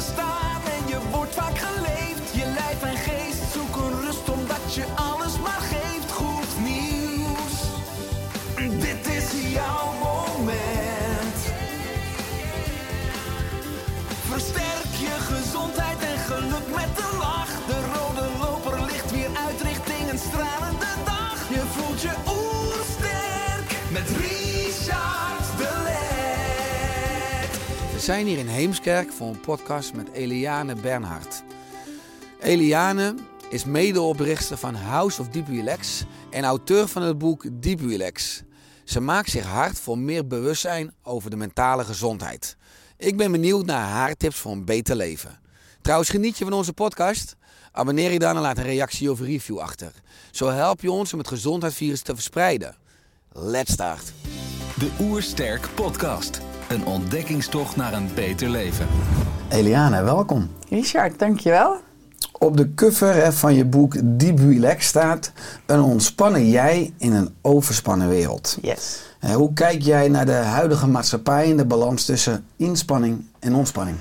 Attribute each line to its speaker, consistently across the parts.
Speaker 1: Je hebt een
Speaker 2: We zijn hier in Heemskerk voor een podcast met Eliane Bernhard. Eliane is medeoprichter van House of Deep Relax en auteur van het boek Deep Relax. Ze maakt zich hard voor meer bewustzijn over de mentale gezondheid. Ik ben benieuwd naar haar tips voor een beter leven. Trouwens, geniet je van onze podcast? Abonneer je dan en laat een reactie of review achter. Zo help je ons om het gezondheidsvirus te verspreiden. Let's start.
Speaker 3: De Oersterk Podcast. Een ontdekkingstocht naar een beter leven.
Speaker 2: Eliane, welkom.
Speaker 4: Richard, dankjewel.
Speaker 2: Op de cover hè, van je boek Deep Relax staat een ontspannen jij in een overspannen wereld.
Speaker 4: Yes.
Speaker 2: Hè, Hoe kijk jij naar de huidige maatschappij en de balans tussen inspanning en ontspanning?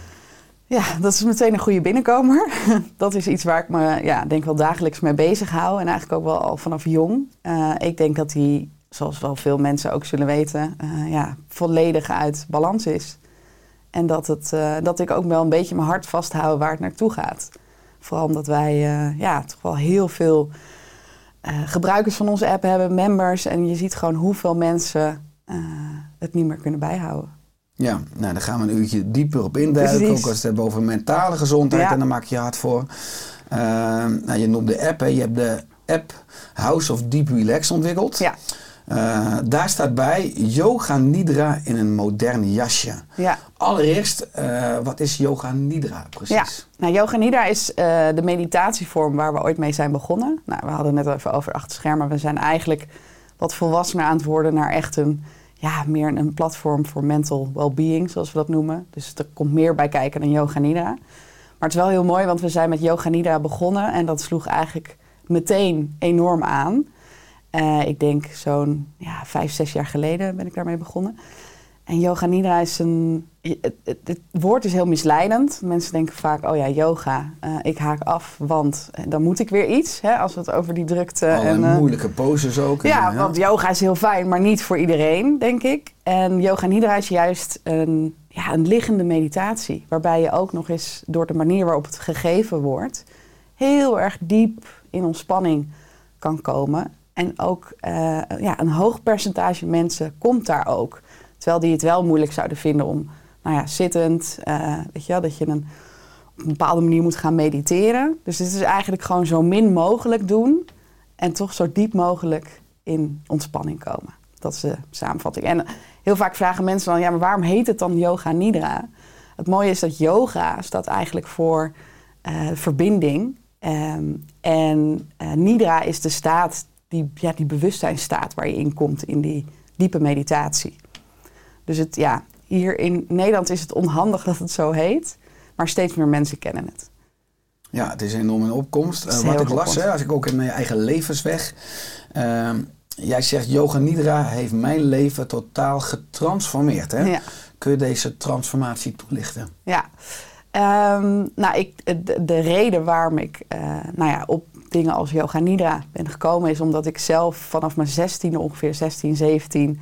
Speaker 4: Ja, dat is meteen een goede binnenkomer. Dat is iets waar ik me, ja, denk wel dagelijks mee bezig hou. En eigenlijk ook wel al vanaf jong. Eh, ik denk dat die, zoals wel veel mensen ook zullen weten, eh, ja, volledig uit balans is. En dat, het, eh, dat ik ook wel een beetje mijn hart vasthoud waar het naartoe gaat. Vooral omdat wij eh, ja, toch wel heel veel gebruikers van onze app hebben, members. En je ziet gewoon hoeveel mensen het niet meer kunnen bijhouden.
Speaker 2: Ja, nou, daar gaan we een uurtje dieper op induiken.
Speaker 4: Precies.
Speaker 2: Ook als we het hebben over mentale gezondheid.
Speaker 4: Ja.
Speaker 2: En daar maak je je hard voor. Nou, je noemt de app. Hè. Je hebt de app House of Deep Relax ontwikkeld.
Speaker 4: Ja,
Speaker 2: Eh, daar staat bij Yoga Nidra in een modern jasje.
Speaker 4: ja.
Speaker 2: Allereerst, eh, wat is Yoga Nidra precies?
Speaker 4: Ja, nou, Yoga Nidra is eh, de meditatievorm waar we ooit mee zijn begonnen. Nou, we hadden het net even over achter schermen. We zijn eigenlijk wat volwassener aan het worden naar echt een, ja, meer een platform voor mental well-being, zoals we dat noemen. Dus er komt meer bij kijken dan Yoga Nidra. Maar het is wel heel mooi, want we zijn met Yoga Nidra begonnen en dat sloeg eigenlijk meteen enorm aan. Eh, ik denk zo'n ja, vijf, zes jaar geleden ben ik daarmee begonnen. En yoga nidra is een... Het, het, het woord is heel misleidend. Mensen denken vaak, oh ja, yoga, eh, ik haak af, want eh, dan moet ik weer iets. Hè, als we het over die drukte... En,
Speaker 2: moeilijke poses ook.
Speaker 4: ja,
Speaker 2: En,
Speaker 4: want yoga is heel fijn, maar niet voor iedereen, denk ik. En yoga nidra is juist een, ja, een liggende meditatie. Waarbij je ook nog eens door de manier waarop het gegeven wordt... heel erg diep in ontspanning kan komen. En ook eh, ja, een hoog percentage mensen komt daar ook. Terwijl die het wel moeilijk zouden vinden om nou ja, zittend... eh, weet je wel, dat je een, op een bepaalde manier moet gaan mediteren. Dus het is eigenlijk gewoon zo min mogelijk doen... en toch zo diep mogelijk in ontspanning komen. Dat is de samenvatting. En heel vaak vragen mensen dan... ja, maar waarom heet het dan yoga nidra? Het mooie is dat yoga staat eigenlijk voor eh, verbinding... Ehm, en nidra is de staat, die, ja, die bewustzijnstaat waar je in komt in die diepe meditatie. Dus het, ja, hier in Nederland is het onhandig dat het zo heet, maar steeds meer mensen kennen het.
Speaker 2: Ja, het is enorm in opkomst. Eh, wat ik las, hè, als ik ook in mijn eigen levensweg. ehm, jij zegt, Yoga Nidra heeft mijn leven totaal getransformeerd. Hè?
Speaker 4: Ja.
Speaker 2: Kun je deze transformatie toelichten?
Speaker 4: Ja, Ehm, nou, ik, de, de reden waarom ik eh, nou ja, op dingen als yoga nidra ben gekomen... is omdat ik zelf vanaf mijn 16 ongeveer 16, 17...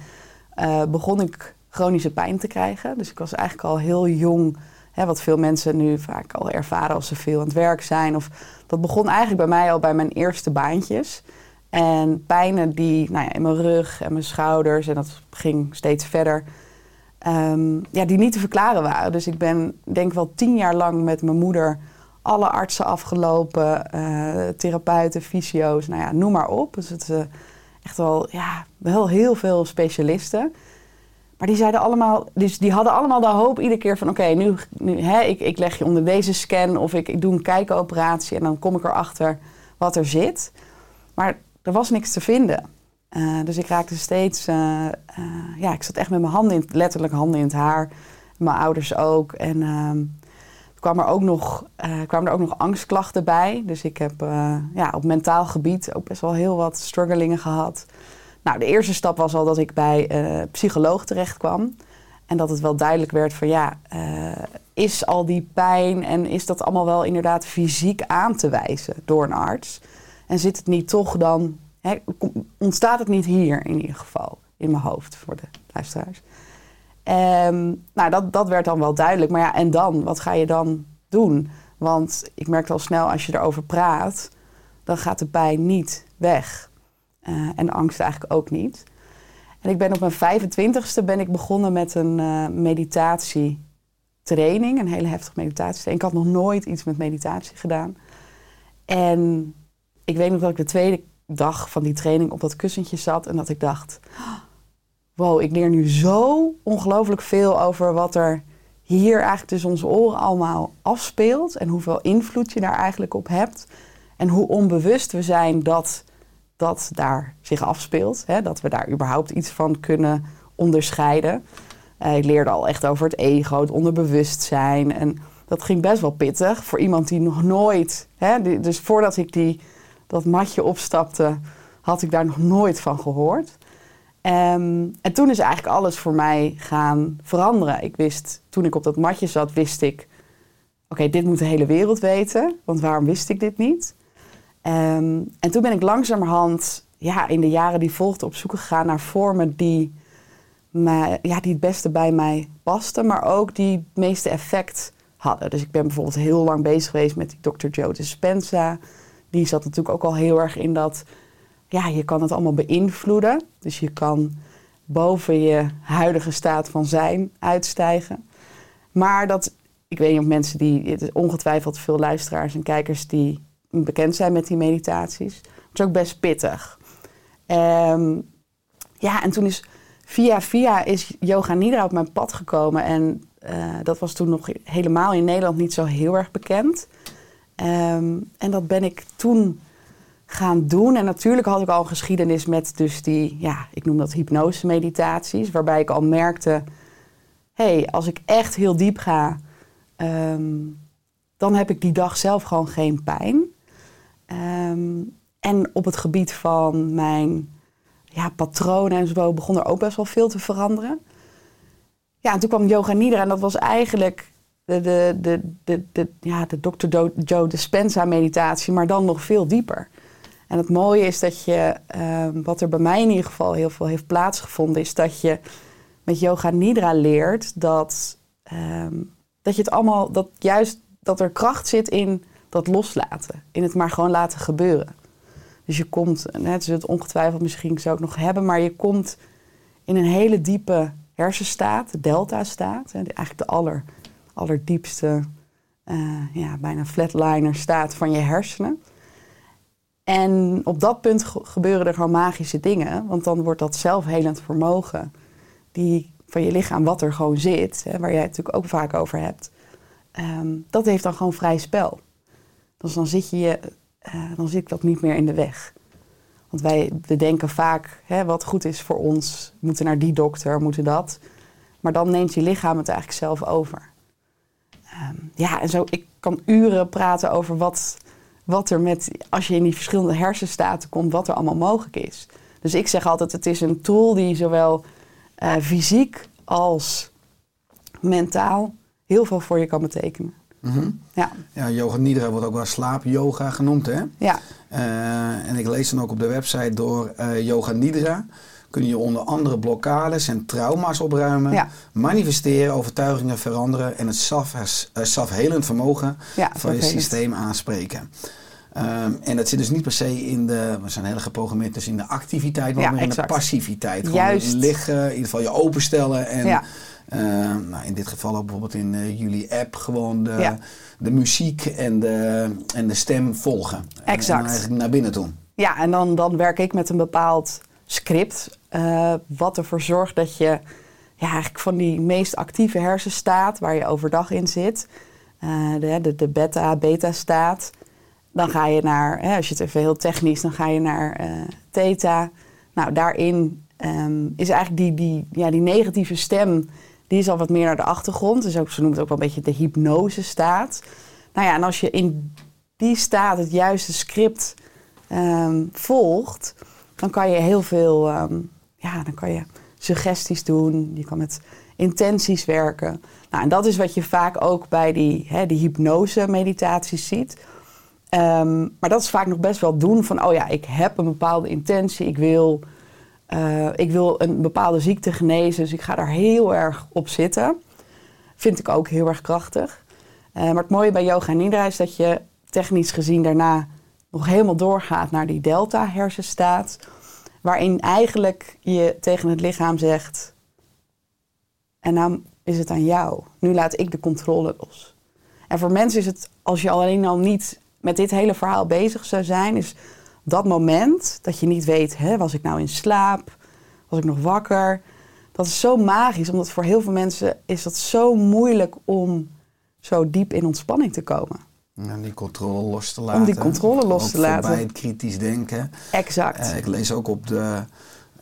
Speaker 4: eh, begon ik chronische pijn te krijgen. Dus ik was eigenlijk al heel jong... Hè, wat veel mensen nu vaak al ervaren als ze veel aan het werk zijn. Of, dat begon eigenlijk bij mij al bij mijn eerste baantjes... En pijnen die nou ja, in mijn rug en mijn schouders... en dat ging steeds verder... ehm, ja, die niet te verklaren waren. Dus ik ben denk wel tien jaar lang met mijn moeder alle artsen afgelopen, eh, therapeuten, fysio's, nou ja, noem maar op. Dus het eh, echt wel, ja, wel heel veel specialisten. Maar die zeiden allemaal, dus die hadden allemaal de hoop iedere keer van: oké, nu, nu hè, ik, ik leg je onder deze scan of ik, ik doe een kijkoperatie en dan kom ik erachter wat er zit. Maar er was niks te vinden. Eh, dus ik raakte steeds, ja, ik zat echt met mijn handen, in, letterlijk handen in het haar. Mijn ouders ook. En ehm kwam er ook nog, eh, kwamen er ook nog angstklachten bij. Dus ik heb eh, ja, op mentaal gebied ook best wel heel wat struggelingen gehad. Nou, de eerste stap was al dat ik bij een psycholoog terecht kwam. En dat het wel duidelijk werd van ja, eh, is al die pijn en is dat allemaal wel inderdaad fysiek aan te wijzen door een arts? En zit het niet toch dan, ontstaat het niet hier in ieder geval, in mijn hoofd voor de luisteraars? Ehm, nou, dat, dat werd dan wel duidelijk. Maar ja, en dan? Wat ga je dan doen? Want ik merkte al snel, als je erover praat, dan gaat de pijn niet weg. Eh, en de angst eigenlijk ook niet. En ik ben op mijn 25ste ben ik begonnen met een eh, meditatietraining. Een hele heftige meditatietraining. Ik had nog nooit iets met meditatie gedaan. En ik weet nog dat ik de tweede dag van die training op dat kussentje zat en dat ik dacht: wow, ik leer nu zo ongelooflijk veel over wat er hier eigenlijk tussen onze oren allemaal afspeelt. En hoeveel invloed je daar eigenlijk op hebt. En hoe onbewust we zijn dat dat daar zich afspeelt. Hè? Dat we daar überhaupt iets van kunnen onderscheiden. Eh, ik leerde al echt over het ego, het onderbewustzijn. En dat ging best wel pittig voor iemand die nog nooit... Hè? dus voordat ik die, dat matje opstapte, had ik daar nog nooit van gehoord. Ehm, en toen is eigenlijk alles voor mij gaan veranderen. Ik wist, toen ik op dat matje zat, wist ik... Oké, dit moet de hele wereld weten. Want waarom wist ik dit niet? Ehm, en toen ben ik langzamerhand ja, in de jaren die volgden op zoek gegaan naar vormen die, ja, die het beste bij mij pasten, maar ook die het meeste effect hadden. Dus ik ben bijvoorbeeld heel lang bezig geweest met die Dr. Joe Dispenza. Die zat natuurlijk ook al heel erg in dat, ja, je kan het allemaal beïnvloeden. Dus je kan boven je huidige staat van zijn uitstijgen. Maar dat, ik weet niet of mensen die, het is ongetwijfeld veel luisteraars en kijkers die bekend zijn met die meditaties. Het is ook best pittig. Ehm, ja, en toen is via via is yoga nidra op mijn pad gekomen. En eh, dat was toen nog helemaal in Nederland niet zo heel erg bekend. Ehm, en dat ben ik toen gaan doen. En natuurlijk had ik al een geschiedenis met dus die, ja, ik noem dat hypnose meditaties. Waarbij ik al merkte, hé, hey, als ik echt heel diep ga, ehm, dan heb ik die dag zelf gewoon geen pijn. Ehm, en op het gebied van mijn ja, patronen en zo begon er ook best wel veel te veranderen. Ja, en toen kwam yoga nidra en dat was eigenlijk de, de, de, de, de, ja, de Dr. Joe Dispenza meditatie, maar dan nog veel dieper. En het mooie is dat je, ehm, wat er bij mij in ieder geval heel veel heeft plaatsgevonden, is dat je met yoga nidra leert dat, ehm, dat je het allemaal, dat juist dat er kracht zit in dat loslaten, in het maar gewoon laten gebeuren. Dus je komt, net zult het ongetwijfeld misschien zo ook nog hebben, maar je komt in een hele diepe hersenstaat, de delta-staat, eigenlijk de aller, allerdiepste, eh, ja, bijna flatliner staat van je hersenen. En op dat punt ge- gebeuren er gewoon magische dingen, want dan wordt dat zelfhelend vermogen die van je lichaam, wat er gewoon zit, hè, waar jij het natuurlijk ook vaak over hebt, ehm, dat heeft dan gewoon vrij spel. Dus dan zit je, eh, dan zit dat niet meer in de weg. Want wij we denken vaak, hè, wat goed is voor ons, moeten naar die dokter, moeten dat. Maar dan neemt je lichaam het eigenlijk zelf over. Ehm, ja, en zo, ik kan uren praten over wat, wat er met, als je in die verschillende hersenstaten komt, wat er allemaal mogelijk is. Dus ik zeg altijd, het is een tool die zowel eh, fysiek als mentaal heel veel voor je kan betekenen.
Speaker 2: Mhm.
Speaker 4: Ja,
Speaker 2: Ja, yoga nidra wordt ook wel slaap-yoga genoemd, hè?
Speaker 4: ja,
Speaker 2: Eh, en ik lees dan ook op de website door eh, Yoga Nidra kun je onder andere blokkades en trauma's opruimen,
Speaker 4: Ja.
Speaker 2: manifesteren, overtuigingen veranderen en het zelf, eh, zelfhelend vermogen
Speaker 4: ja.
Speaker 2: van je systeem aanspreken. Ehm, en dat zit dus niet per se in de, we zijn heel geprogrammeerd dus in de activiteit, maar
Speaker 4: Ja,
Speaker 2: in
Speaker 4: exact.
Speaker 2: de passiviteit. Gewoon
Speaker 4: Juist.
Speaker 2: liggen, in ieder geval je openstellen en
Speaker 4: Ja.
Speaker 2: eh, nou, in dit geval ook bijvoorbeeld in eh, jullie app gewoon de,
Speaker 4: Ja.
Speaker 2: de muziek en de, en de stem volgen. En-
Speaker 4: Exact.
Speaker 2: En eigenlijk naar binnen toe.
Speaker 4: Ja, en dan, dan werk ik met een bepaald script. eh, wat ervoor zorgt dat je ja, eigenlijk van die meest actieve hersenstaat waar je overdag in zit. eh, de, de, de beta, beta-staat. Dan ga je naar, hè, als je het even heel technisch, dan ga je naar eh, theta. Nou, daarin ehm, is eigenlijk die, die, ja, die negatieve stem, die is al wat meer naar de achtergrond. Dus ook, ze noemen het ook wel een beetje de hypnosestaat. Nou ja, en als je in die staat het juiste script ehm, volgt, dan kan je heel veel, ehm, ja, dan kan je suggesties doen. Je kan met intenties werken. Nou, en dat is wat je vaak ook bij die, hè, die hypnose-meditaties ziet. Ehm, maar dat is vaak nog best wel doen van, oh ja, ik heb een bepaalde intentie. Ik wil, eh, ik wil een bepaalde ziekte genezen, dus ik ga daar heel erg op zitten. Vind ik ook heel erg krachtig. Eh, maar het mooie bij yoga nidra is dat je technisch gezien daarna nog helemaal doorgaat naar die delta hersenstaat. Waarin eigenlijk je tegen het lichaam zegt, en nou is het aan jou. Nu laat ik de controle los. En voor mensen is het, als je alleen al niet met dit hele verhaal bezig zou zijn, is dat moment dat je niet weet, hè, was ik nou in slaap? Was ik nog wakker? Dat is zo magisch, omdat voor heel veel mensen is dat zo moeilijk om zo diep in ontspanning te komen.
Speaker 2: Om die controle los te laten.
Speaker 4: Om die controle los
Speaker 2: Ook
Speaker 4: te laten.
Speaker 2: Bij het kritisch denken.
Speaker 4: Exact.
Speaker 2: Eh, ik lees ook op de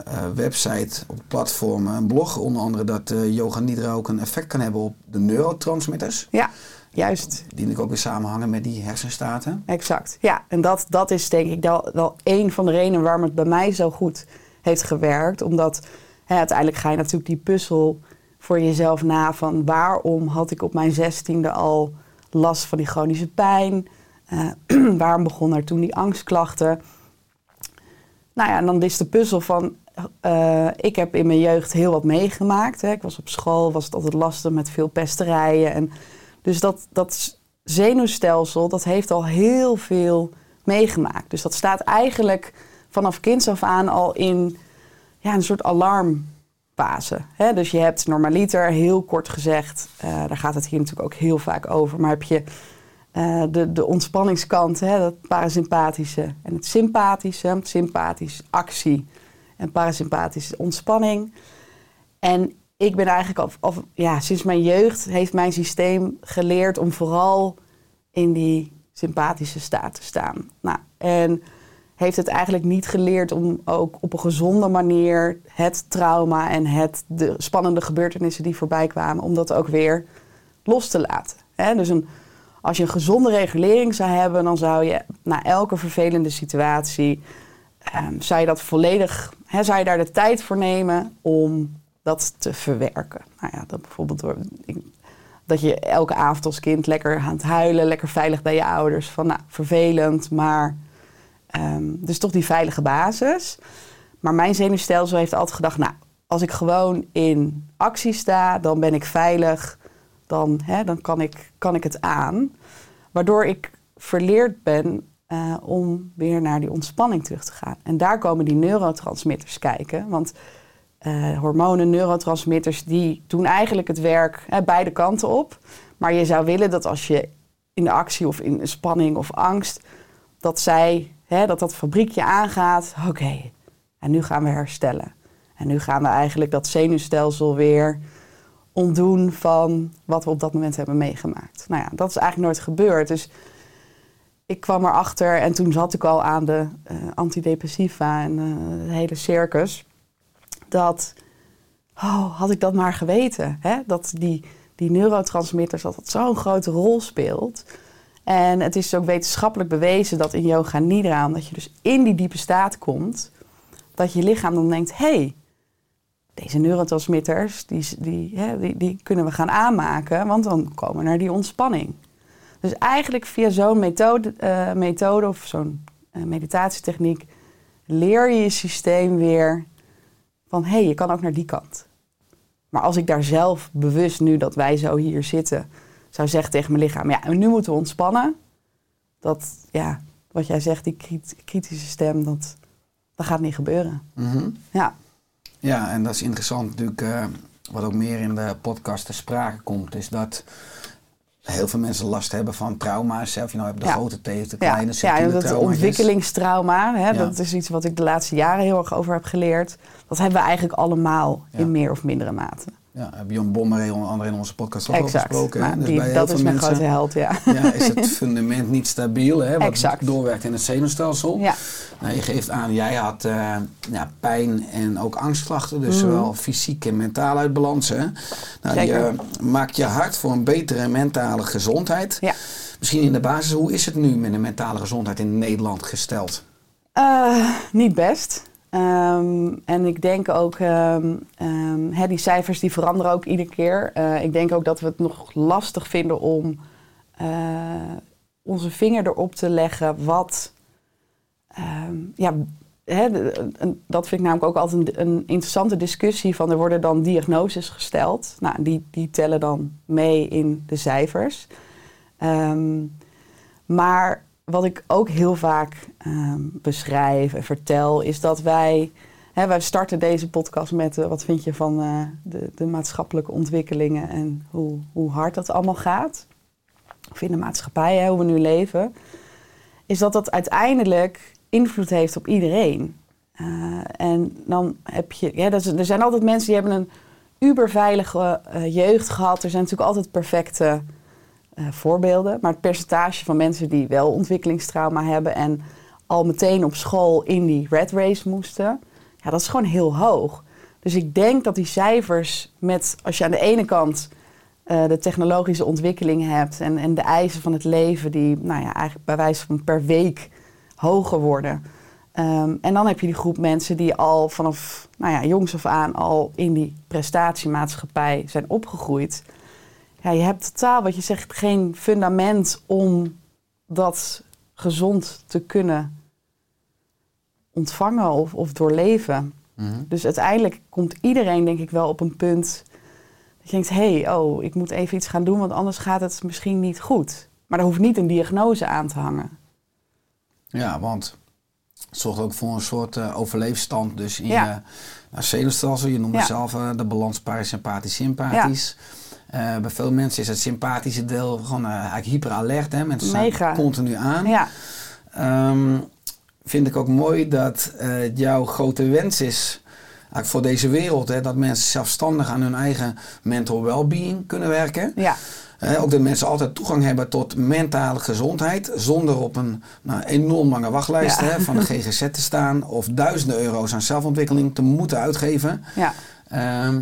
Speaker 2: eh, website, op platformen, een blog onder andere dat eh, yoga nidra ook een effect kan hebben op de neurotransmitters.
Speaker 4: Ja, juist.
Speaker 2: Die ik ook weer samenhangen met die hersenstaten.
Speaker 4: Exact. Ja, en dat, dat is denk ik wel, wel een van de redenen waarom het bij mij zo goed heeft gewerkt. Omdat hè, uiteindelijk ga je natuurlijk die puzzel voor jezelf na van waarom had ik op mijn zestiende al last van die chronische pijn? Eh, waarom begon er toen die angstklachten? Nou ja, en dan is de puzzel van, eh, ik heb in mijn jeugd heel wat meegemaakt. Hè. Ik was op school, was het altijd lastig met veel pesterijen. En dus dat, dat zenuwstelsel, dat heeft al heel veel meegemaakt. Dus dat staat eigenlijk vanaf kinds af aan al in ja, een soort Hè? Dus je hebt normaliter, heel kort gezegd, eh, daar gaat het hier natuurlijk ook heel vaak over, maar heb je eh, de, de ontspanningskant, hè, dat parasympathische en het sympathische. Sympathisch actie en parasympathisch ontspanning. En ik ben eigenlijk al, al- ja, sinds mijn jeugd heeft mijn systeem geleerd om vooral in die sympathische staat te staan. Nou, en heeft het eigenlijk niet geleerd om ook op een gezonde manier het trauma en het, de spannende gebeurtenissen die voorbij kwamen, om dat ook weer los te laten. Dus een, als je een gezonde regulering zou hebben, dan zou je na elke vervelende situatie, ehm, zou je dat volledig, zou je daar de tijd voor nemen om dat te verwerken. Nou ja, dat bijvoorbeeld door, dat je elke avond als kind lekker aan het huilen, lekker veilig bij je ouders. Van nou, vervelend, maar ehm, dus toch die veilige basis. Maar mijn zenuwstelsel heeft altijd gedacht, nou, als ik gewoon in actie sta, dan ben ik veilig, dan, hè, dan kan, ik, kan ik het aan. Waardoor ik verleerd ben eh, om weer naar die ontspanning terug te gaan. En daar komen die neurotransmitters kijken. Want eh, hormonen, neurotransmitters, die doen eigenlijk het werk hè, beide kanten op. Maar je zou willen dat als je in de actie of in spanning of angst, dat zij, dat dat fabriekje aangaat. Oké, en nu gaan we herstellen. En nu gaan we eigenlijk dat zenuwstelsel weer ontdoen van wat we op dat moment hebben meegemaakt. Nou ja, dat is eigenlijk nooit gebeurd. Dus ik kwam erachter en toen zat ik al aan de eh, antidepressiva en eh, het hele circus. Dat, oh, had ik dat maar geweten. Hè? Dat die, die neurotransmitters, dat dat zo'n grote rol speelt. En het is ook wetenschappelijk bewezen dat in yoga nidra, omdat je dus in die diepe staat komt, dat je lichaam dan denkt, hé, hey, deze neurotransmitters, die, die, die kunnen we gaan aanmaken, want dan komen we naar die ontspanning. Dus eigenlijk via zo'n methode, eh, methode of zo'n eh, meditatietechniek leer je je systeem weer van hé, hey, je kan ook naar die kant. Maar als ik daar zelf bewust, nu dat wij zo hier zitten, zou zeggen tegen mijn lichaam, ja, nu moeten we ontspannen. Dat, ja, wat jij zegt, die krit- kritische stem, dat, dat gaat niet gebeuren.
Speaker 2: Mhm.
Speaker 4: Ja,
Speaker 2: Ja, en dat is interessant natuurlijk, eh, wat ook meer in de podcast ter sprake komt, is dat heel veel mensen last hebben van trauma's. hè. Of je nou hebt de
Speaker 4: Ja.
Speaker 2: grote T, de
Speaker 4: ja,
Speaker 2: kleine,
Speaker 4: ja
Speaker 2: subtiele
Speaker 4: dat ontwikkelingstrauma, hè,
Speaker 2: Ja.
Speaker 4: dat is iets wat ik de laatste jaren heel erg over heb geleerd. Dat hebben we eigenlijk allemaal
Speaker 2: Ja.
Speaker 4: in meer of mindere mate.
Speaker 2: Ja, heb Jon Bommeré onder andere in onze podcast ook al
Speaker 4: exact. Maar
Speaker 2: Dus
Speaker 4: die-
Speaker 2: bij heel
Speaker 4: dat is mijn
Speaker 2: mensen-
Speaker 4: grote held, ja.
Speaker 2: Ja, is het fundament niet stabiel, hè, wat
Speaker 4: Exact.
Speaker 2: doorwerkt in het zenuwstelsel.
Speaker 4: Ja,
Speaker 2: Nou, je geeft aan, jij had eh, ja, pijn en ook angstklachten, dus
Speaker 4: Mhm.
Speaker 2: zowel fysiek en mentaal uit balans. Hè? Nou, maakt je hard voor een betere mentale gezondheid.
Speaker 4: Ja.
Speaker 2: Misschien in de basis, hoe is het nu met de mentale gezondheid in Nederland gesteld?
Speaker 4: Eh, niet best. Ehm, en ik denk ook, ehm, ehm, hè, die cijfers die veranderen ook iedere keer. Eh, ik denk ook dat we het nog lastig vinden om eh, onze vinger erop te leggen wat. ja, hè, dat vind ik namelijk ook altijd een, een interessante discussie. Van er worden dan diagnoses gesteld. Nou, die, die tellen dan mee in de cijfers. Maar wat ik ook heel vaak ehm, beschrijf en vertel, is dat wij. Hè, wij starten deze podcast met eh, wat vind je van eh, de, de maatschappelijke ontwikkelingen en hoe, hoe hard dat allemaal gaat. Of in de maatschappij, hè, hoe we nu leven. Is dat dat uiteindelijk invloed heeft op iedereen. Eh, en dan heb je. Er zijn altijd mensen die hebben een uberveilige jeugd gehad. Er zijn natuurlijk altijd perfecte eh, voorbeelden. Maar het percentage van mensen die wel ontwikkelingstrauma hebben en al meteen op school in die red race moesten, ja, dat is gewoon heel hoog. Dus ik denk dat die cijfers met, als je aan de ene kant eh, de technologische ontwikkelingen hebt en, en de eisen van het leven, die nou ja, eigenlijk bij wijze van per week hoger worden. Ehm, en dan heb je die groep mensen die al vanaf nou ja, jongs af aan al in die prestatiemaatschappij zijn opgegroeid. Ja, je hebt totaal, wat je zegt, geen fundament om dat gezond te kunnen ontvangen of, of doorleven. Dus uiteindelijk komt iedereen, denk ik, wel op een punt dat je denkt: hé, hey, oh, ik moet even iets gaan doen, want anders gaat het misschien niet goed. Maar er hoeft niet een diagnose aan te hangen.
Speaker 2: Ja, want het zorgt ook voor een soort eh, overleefstand. Dus in
Speaker 4: Ja.
Speaker 2: je nou, zenuwstelsel, je noemde
Speaker 4: Ja.
Speaker 2: zelf eh, de balans parasympathisch-sympathisch. Eh, bij veel mensen is het sympathische deel gewoon eh, eigenlijk hyperalert. Hè? Mensen
Speaker 4: Mega.
Speaker 2: continu aan.
Speaker 4: Ja,
Speaker 2: Ehm, vind ik ook mooi dat eh, jouw grote wens is eigenlijk voor deze wereld. Hè, dat mensen zelfstandig aan hun eigen mental well-being kunnen werken.
Speaker 4: ja,
Speaker 2: ook dat mensen altijd toegang hebben tot mentale gezondheid. Zonder op een nou, enorm lange wachtlijst
Speaker 4: Ja.
Speaker 2: hè, van de GGZ te staan. Of duizenden euro's aan zelfontwikkeling te moeten uitgeven.
Speaker 4: ja.
Speaker 2: Ehm,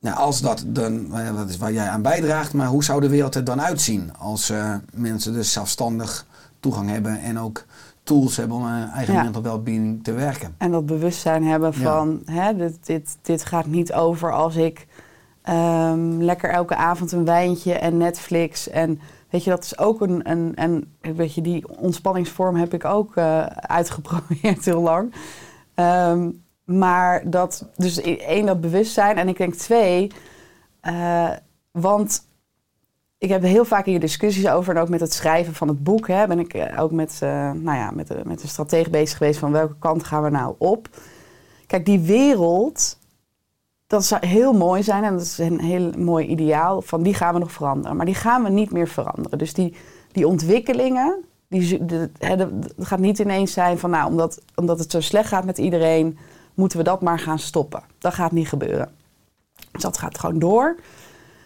Speaker 2: nou, als dat dan, ja, dat is waar jij aan bijdraagt, maar hoe zou de wereld er dan uitzien als eh, mensen dus zelfstandig toegang hebben en ook tools hebben om aan hun eigen
Speaker 4: Ja.
Speaker 2: mental well-being te werken?
Speaker 4: En dat bewustzijn hebben
Speaker 2: Ja.
Speaker 4: van, hè, dit, dit, dit gaat niet over als ik ehm, lekker elke avond een wijntje en Netflix. En weet je, dat is ook een, een, een weet je, die ontspanningsvorm heb ik ook eh, uitgeprobeerd heel lang. Ehm, maar dat, dus i- één, dat bewustzijn. En ik denk twee, eh, want ik heb heel vaak hier discussies over. En ook met het schrijven van het boek hè, ben ik eh, ook met, eh, nou ja, met, de, met de strategie bezig geweest van welke kant gaan we nou op. Kijk, die wereld, dat zou heel mooi zijn en dat is een heel mooi ideaal. Van die gaan we nog veranderen, maar die gaan we niet meer veranderen. Dus die, die ontwikkelingen, die, het gaat niet ineens zijn van nou, omdat, omdat het zo slecht gaat met iedereen, moeten we dat maar gaan stoppen. Dat gaat niet gebeuren. Dus dat gaat gewoon door.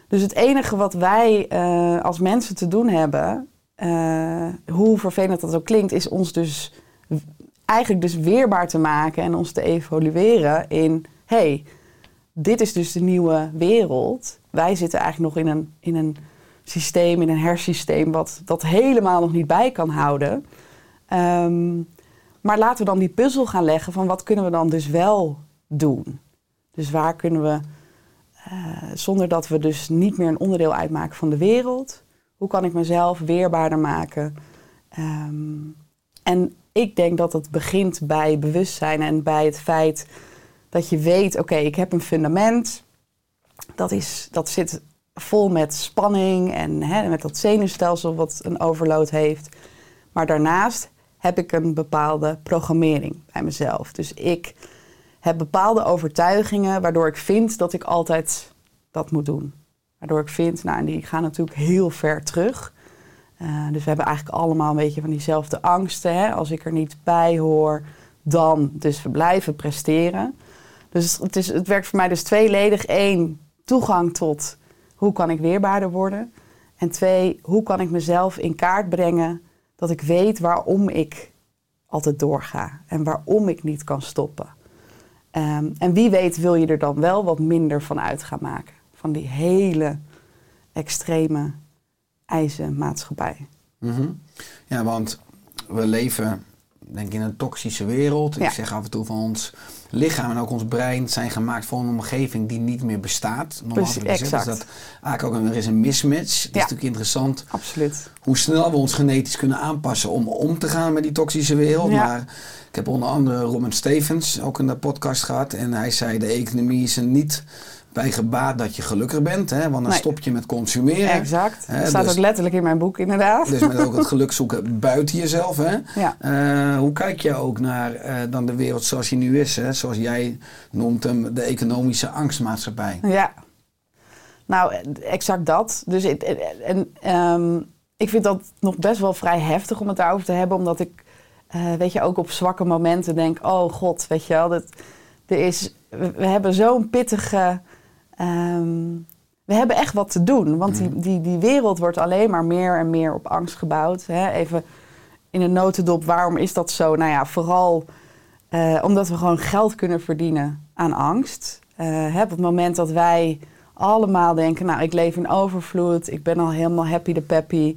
Speaker 4: Dus het enige wat wij eh, als mensen te doen hebben, eh, hoe vervelend dat ook klinkt, is ons dus eigenlijk dus weerbaar te maken en ons te evolueren in, hey, dit is dus de nieuwe wereld. Wij zitten eigenlijk nog in een, in een systeem, in een hersysteem, wat dat helemaal nog niet bij kan houden. Ehm, maar laten we dan die puzzel gaan leggen van wat kunnen we dan dus wel doen. Dus waar kunnen we, eh, zonder dat we dus niet meer een onderdeel uitmaken van de wereld, hoe kan ik mezelf weerbaarder maken? Ehm, en ik denk dat het begint bij bewustzijn en bij het feit dat je weet, oké, ik heb een fundament. Dat, is, dat zit vol met spanning en hè, met dat zenuwstelsel wat een overload heeft. Maar daarnaast heb ik een bepaalde programmering bij mezelf. Dus ik heb bepaalde overtuigingen waardoor ik vind dat ik altijd dat moet doen. Waardoor ik vind, nou, en die gaan natuurlijk heel ver terug. Uh, dus we hebben eigenlijk allemaal een beetje van diezelfde angsten. Hè? Als ik er niet bij hoor, dan. Dus we blijven presteren. Dus het, is, het werkt voor mij dus tweeledig. Eén, toegang tot hoe kan ik weerbaarder worden. En twee, hoe kan ik mezelf in kaart brengen dat ik weet waarom ik altijd doorga en waarom ik niet kan stoppen. Ehm, en wie weet wil je er dan wel wat minder van uit gaan maken. Van die hele extreme eisenmaatschappij.
Speaker 2: Mhm. Ja, want we leven denk ik in een toxische wereld.
Speaker 4: Ja.
Speaker 2: Ik zeg af en toe van ons lichaam en ook ons brein zijn gemaakt voor een omgeving die niet meer bestaat. Normaal
Speaker 4: Precies.
Speaker 2: Dus
Speaker 4: exact.
Speaker 2: dat eigenlijk ook een, er is een mismatch. Het is
Speaker 4: Ja.
Speaker 2: natuurlijk interessant
Speaker 4: Absoluut.
Speaker 2: hoe snel we ons genetisch kunnen aanpassen om om te gaan met die toxische wereld.
Speaker 4: Ja.
Speaker 2: Maar ik heb onder andere Robin Stevens ook in de podcast gehad. En hij zei de economie is er niet bij gebaat dat je gelukkig bent. Hè, want dan
Speaker 4: Nee.
Speaker 2: stop je met consumeren.
Speaker 4: Exact.
Speaker 2: Hè,
Speaker 4: Dat staat
Speaker 2: dus-
Speaker 4: ook letterlijk in mijn boek, inderdaad.
Speaker 2: Dus met ook het geluk zoeken buiten jezelf. Hè?
Speaker 4: Ja.
Speaker 2: Eh, hoe kijk je ook naar eh, dan de wereld zoals die nu is? Hè? Zoals jij noemt hem de economische angstmaatschappij.
Speaker 4: Ja. Nou, exact dat. Dus het, en, ehm, ik vind dat nog best wel vrij heftig om het daarover te hebben. Omdat ik, eh, weet je, ook op zwakke momenten denk... oh god, weet je wel, dat, er is, we, we hebben zo'n pittige... ehm, we hebben echt wat te doen. Want die, die, die wereld wordt alleen maar meer en meer op angst gebouwd. Hè? Even in een notendop, waarom is dat zo? Nou ja, vooral eh, omdat we gewoon geld kunnen verdienen aan angst. Eh, hè, op het moment dat wij allemaal denken, nou ik leef in overvloed, ik ben al helemaal happy de peppy.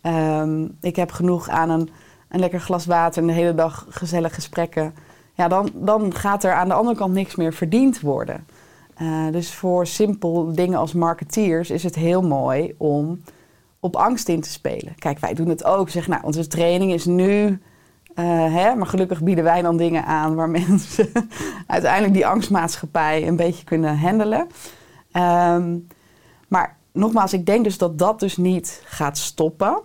Speaker 4: Ehm, ik heb genoeg aan een, een lekker glas water en de hele dag gezellige gesprekken. Ja, dan, dan gaat er aan de andere kant niks meer verdiend worden. Eh, dus voor simpel dingen als marketeers is het heel mooi om op angst in te spelen. Kijk, wij doen het ook. Zeg, nou, onze training is nu. eh, hè, maar gelukkig bieden wij dan dingen aan waar mensen uiteindelijk die angstmaatschappij een beetje kunnen handelen. Ehm, maar nogmaals, ik denk dus dat dat dus niet gaat stoppen.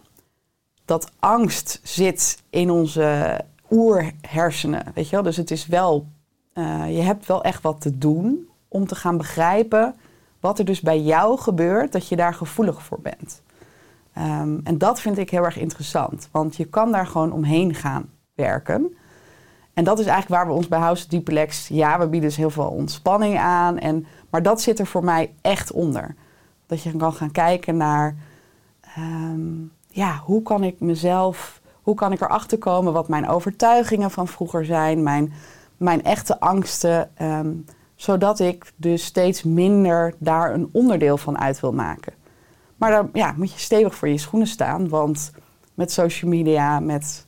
Speaker 4: Dat angst zit in onze oerhersenen, weet je wel. Dus het is wel, eh, je hebt wel echt wat te doen om te gaan begrijpen wat er dus bij jou gebeurt, dat je daar gevoelig voor bent. Ehm, en dat vind ik heel erg interessant, want je kan daar gewoon omheen gaan werken. En dat is eigenlijk waar we ons bij House Duplex, ja, we bieden dus heel veel ontspanning aan, en, maar dat zit er voor mij echt onder. Dat je kan gaan kijken naar, ehm, ja, hoe kan ik mezelf, hoe kan ik erachter komen wat mijn overtuigingen van vroeger zijn, mijn, mijn echte angsten, ehm, zodat ik dus steeds minder daar een onderdeel van uit wil maken. Maar dan ja, moet je stevig voor je schoenen staan, want met social media, met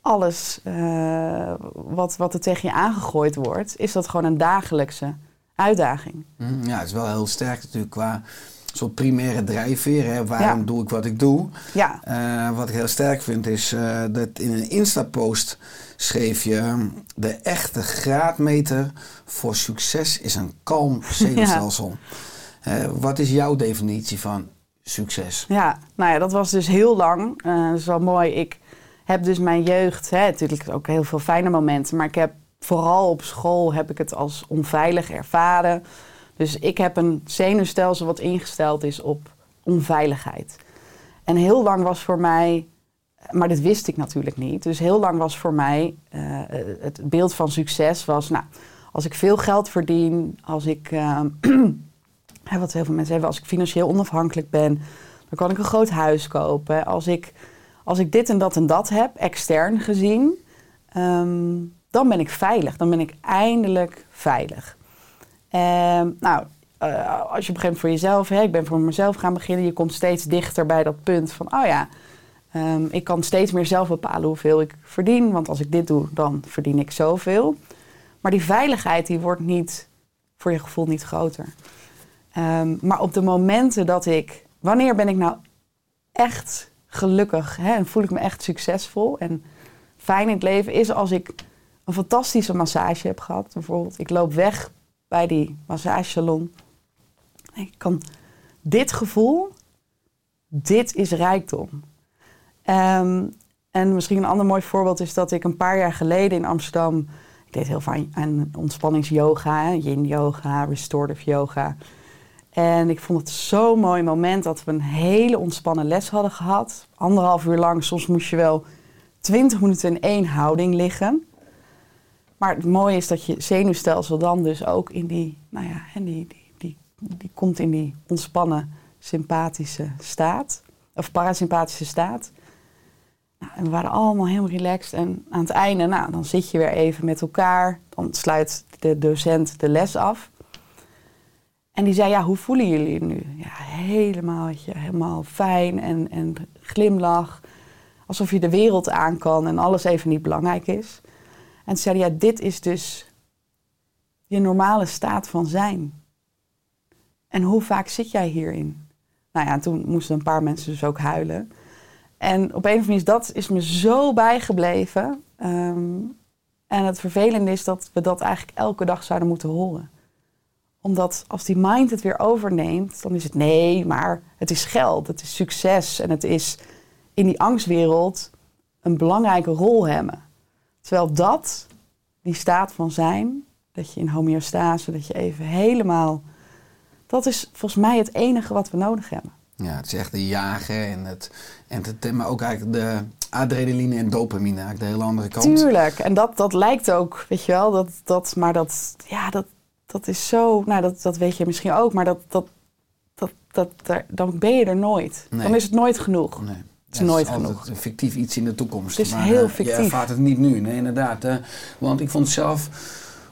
Speaker 4: alles eh, wat, wat er tegen je aangegooid wordt, is dat gewoon een dagelijkse uitdaging.
Speaker 2: Hm, Ja, het is wel heel sterk natuurlijk qua soort primaire drijfveer. Hè? Waarom
Speaker 4: Ja.
Speaker 2: doe ik wat ik doe?
Speaker 4: Ja,
Speaker 2: Eh, wat ik heel sterk vind is eh, dat in een Insta-post schreef je... de echte graadmeter voor succes is een kalm zenuwstelsel. Eh, wat is jouw definitie van succes?
Speaker 4: Ja, nou ja, dat was dus heel lang. Dat is wel mooi. Ik heb dus mijn jeugd, hè, natuurlijk ook heel veel fijne momenten, maar ik heb vooral op school heb ik het als onveilig ervaren. Dus ik heb een zenuwstelsel wat ingesteld is op onveiligheid. En heel lang was voor mij, maar dit wist ik natuurlijk niet. Dus heel lang was voor mij eh, het beeld van succes was, nou, als ik veel geld verdien, als ik eh, hè, wat heel veel mensen hebben, als ik financieel onafhankelijk ben, dan kan ik een groot huis kopen. Als ik, als ik dit en dat en dat heb, extern gezien, ehm, dan ben ik veilig. Dan ben ik eindelijk veilig. Ehm, nou, eh, als je moment voor jezelf, hè, ik ben voor mezelf gaan beginnen, je komt steeds dichter bij dat punt van, oh ja, ehm, ik kan steeds meer zelf bepalen hoeveel ik verdien, want als ik dit doe, dan verdien ik zoveel. Maar die veiligheid die wordt niet, voor je gevoel niet groter. Ehm, maar op de momenten dat ik, wanneer ben ik nou echt gelukkig hè, en voel ik me echt succesvol en fijn in het leven, is als ik een fantastische massage heb gehad. Bijvoorbeeld, ik loop weg bij die massagesalon. Ik kan dit gevoel, dit is rijkdom. Ehm, en misschien een ander mooi voorbeeld is dat ik een paar jaar geleden in Amsterdam, ik deed heel vaak aan ontspanningsyoga, hè, yin yoga, restorative yoga. En ik vond het zo'n mooi moment dat we een hele ontspannen les hadden gehad. Anderhalf uur lang, soms moest je wel twintig minuten in één houding liggen. Maar het mooie is dat je zenuwstelsel dan dus ook in die, nou ja, die, die, die die komt in die ontspannen, sympathische staat. Of parasympathische staat. Nou, en we waren allemaal helemaal relaxed. En aan het einde, nou, dan zit je weer even met elkaar. Dan sluit de docent de les af. En die zei, ja, hoe voelen jullie nu? Ja, helemaal, je, helemaal fijn en, en glimlach. Alsof je de wereld aan kan en alles even niet belangrijk is. En ze zeiden, ja, dit is dus je normale staat van zijn. En hoe vaak zit jij hierin? Nou ja, toen moesten een paar mensen dus ook huilen. En op een of andere manier is dat is me zo bijgebleven. Ehm, en het vervelende is dat we dat eigenlijk elke dag zouden moeten horen. Omdat als die mind het weer overneemt, dan is het nee, maar het is geld, het is succes en het is in die angstwereld een belangrijke rol hebben. Terwijl dat, die staat van zijn, dat je in homeostase, dat je even helemaal. Dat is volgens mij het enige wat we nodig hebben.
Speaker 2: Ja, het is echt de jagen en het, en het maar ook eigenlijk de adrenaline en dopamine, eigenlijk de hele andere kant.
Speaker 4: Tuurlijk, en dat, dat lijkt ook, weet je wel, dat, dat, maar dat, ja, dat, dat is zo, nou dat, dat weet je misschien ook, maar dat, dat, dat, dat, dan ben je er nooit.
Speaker 2: Nee.
Speaker 4: Dan is het nooit genoeg.
Speaker 2: Nee.
Speaker 4: Het is
Speaker 2: Ja,
Speaker 4: nooit genoeg.
Speaker 2: een fictief iets in de toekomst.
Speaker 4: Het is
Speaker 2: maar,
Speaker 4: heel
Speaker 2: eh,
Speaker 4: fictief.
Speaker 2: Je ervaart het niet nu, nee, inderdaad. want ik vond het zelf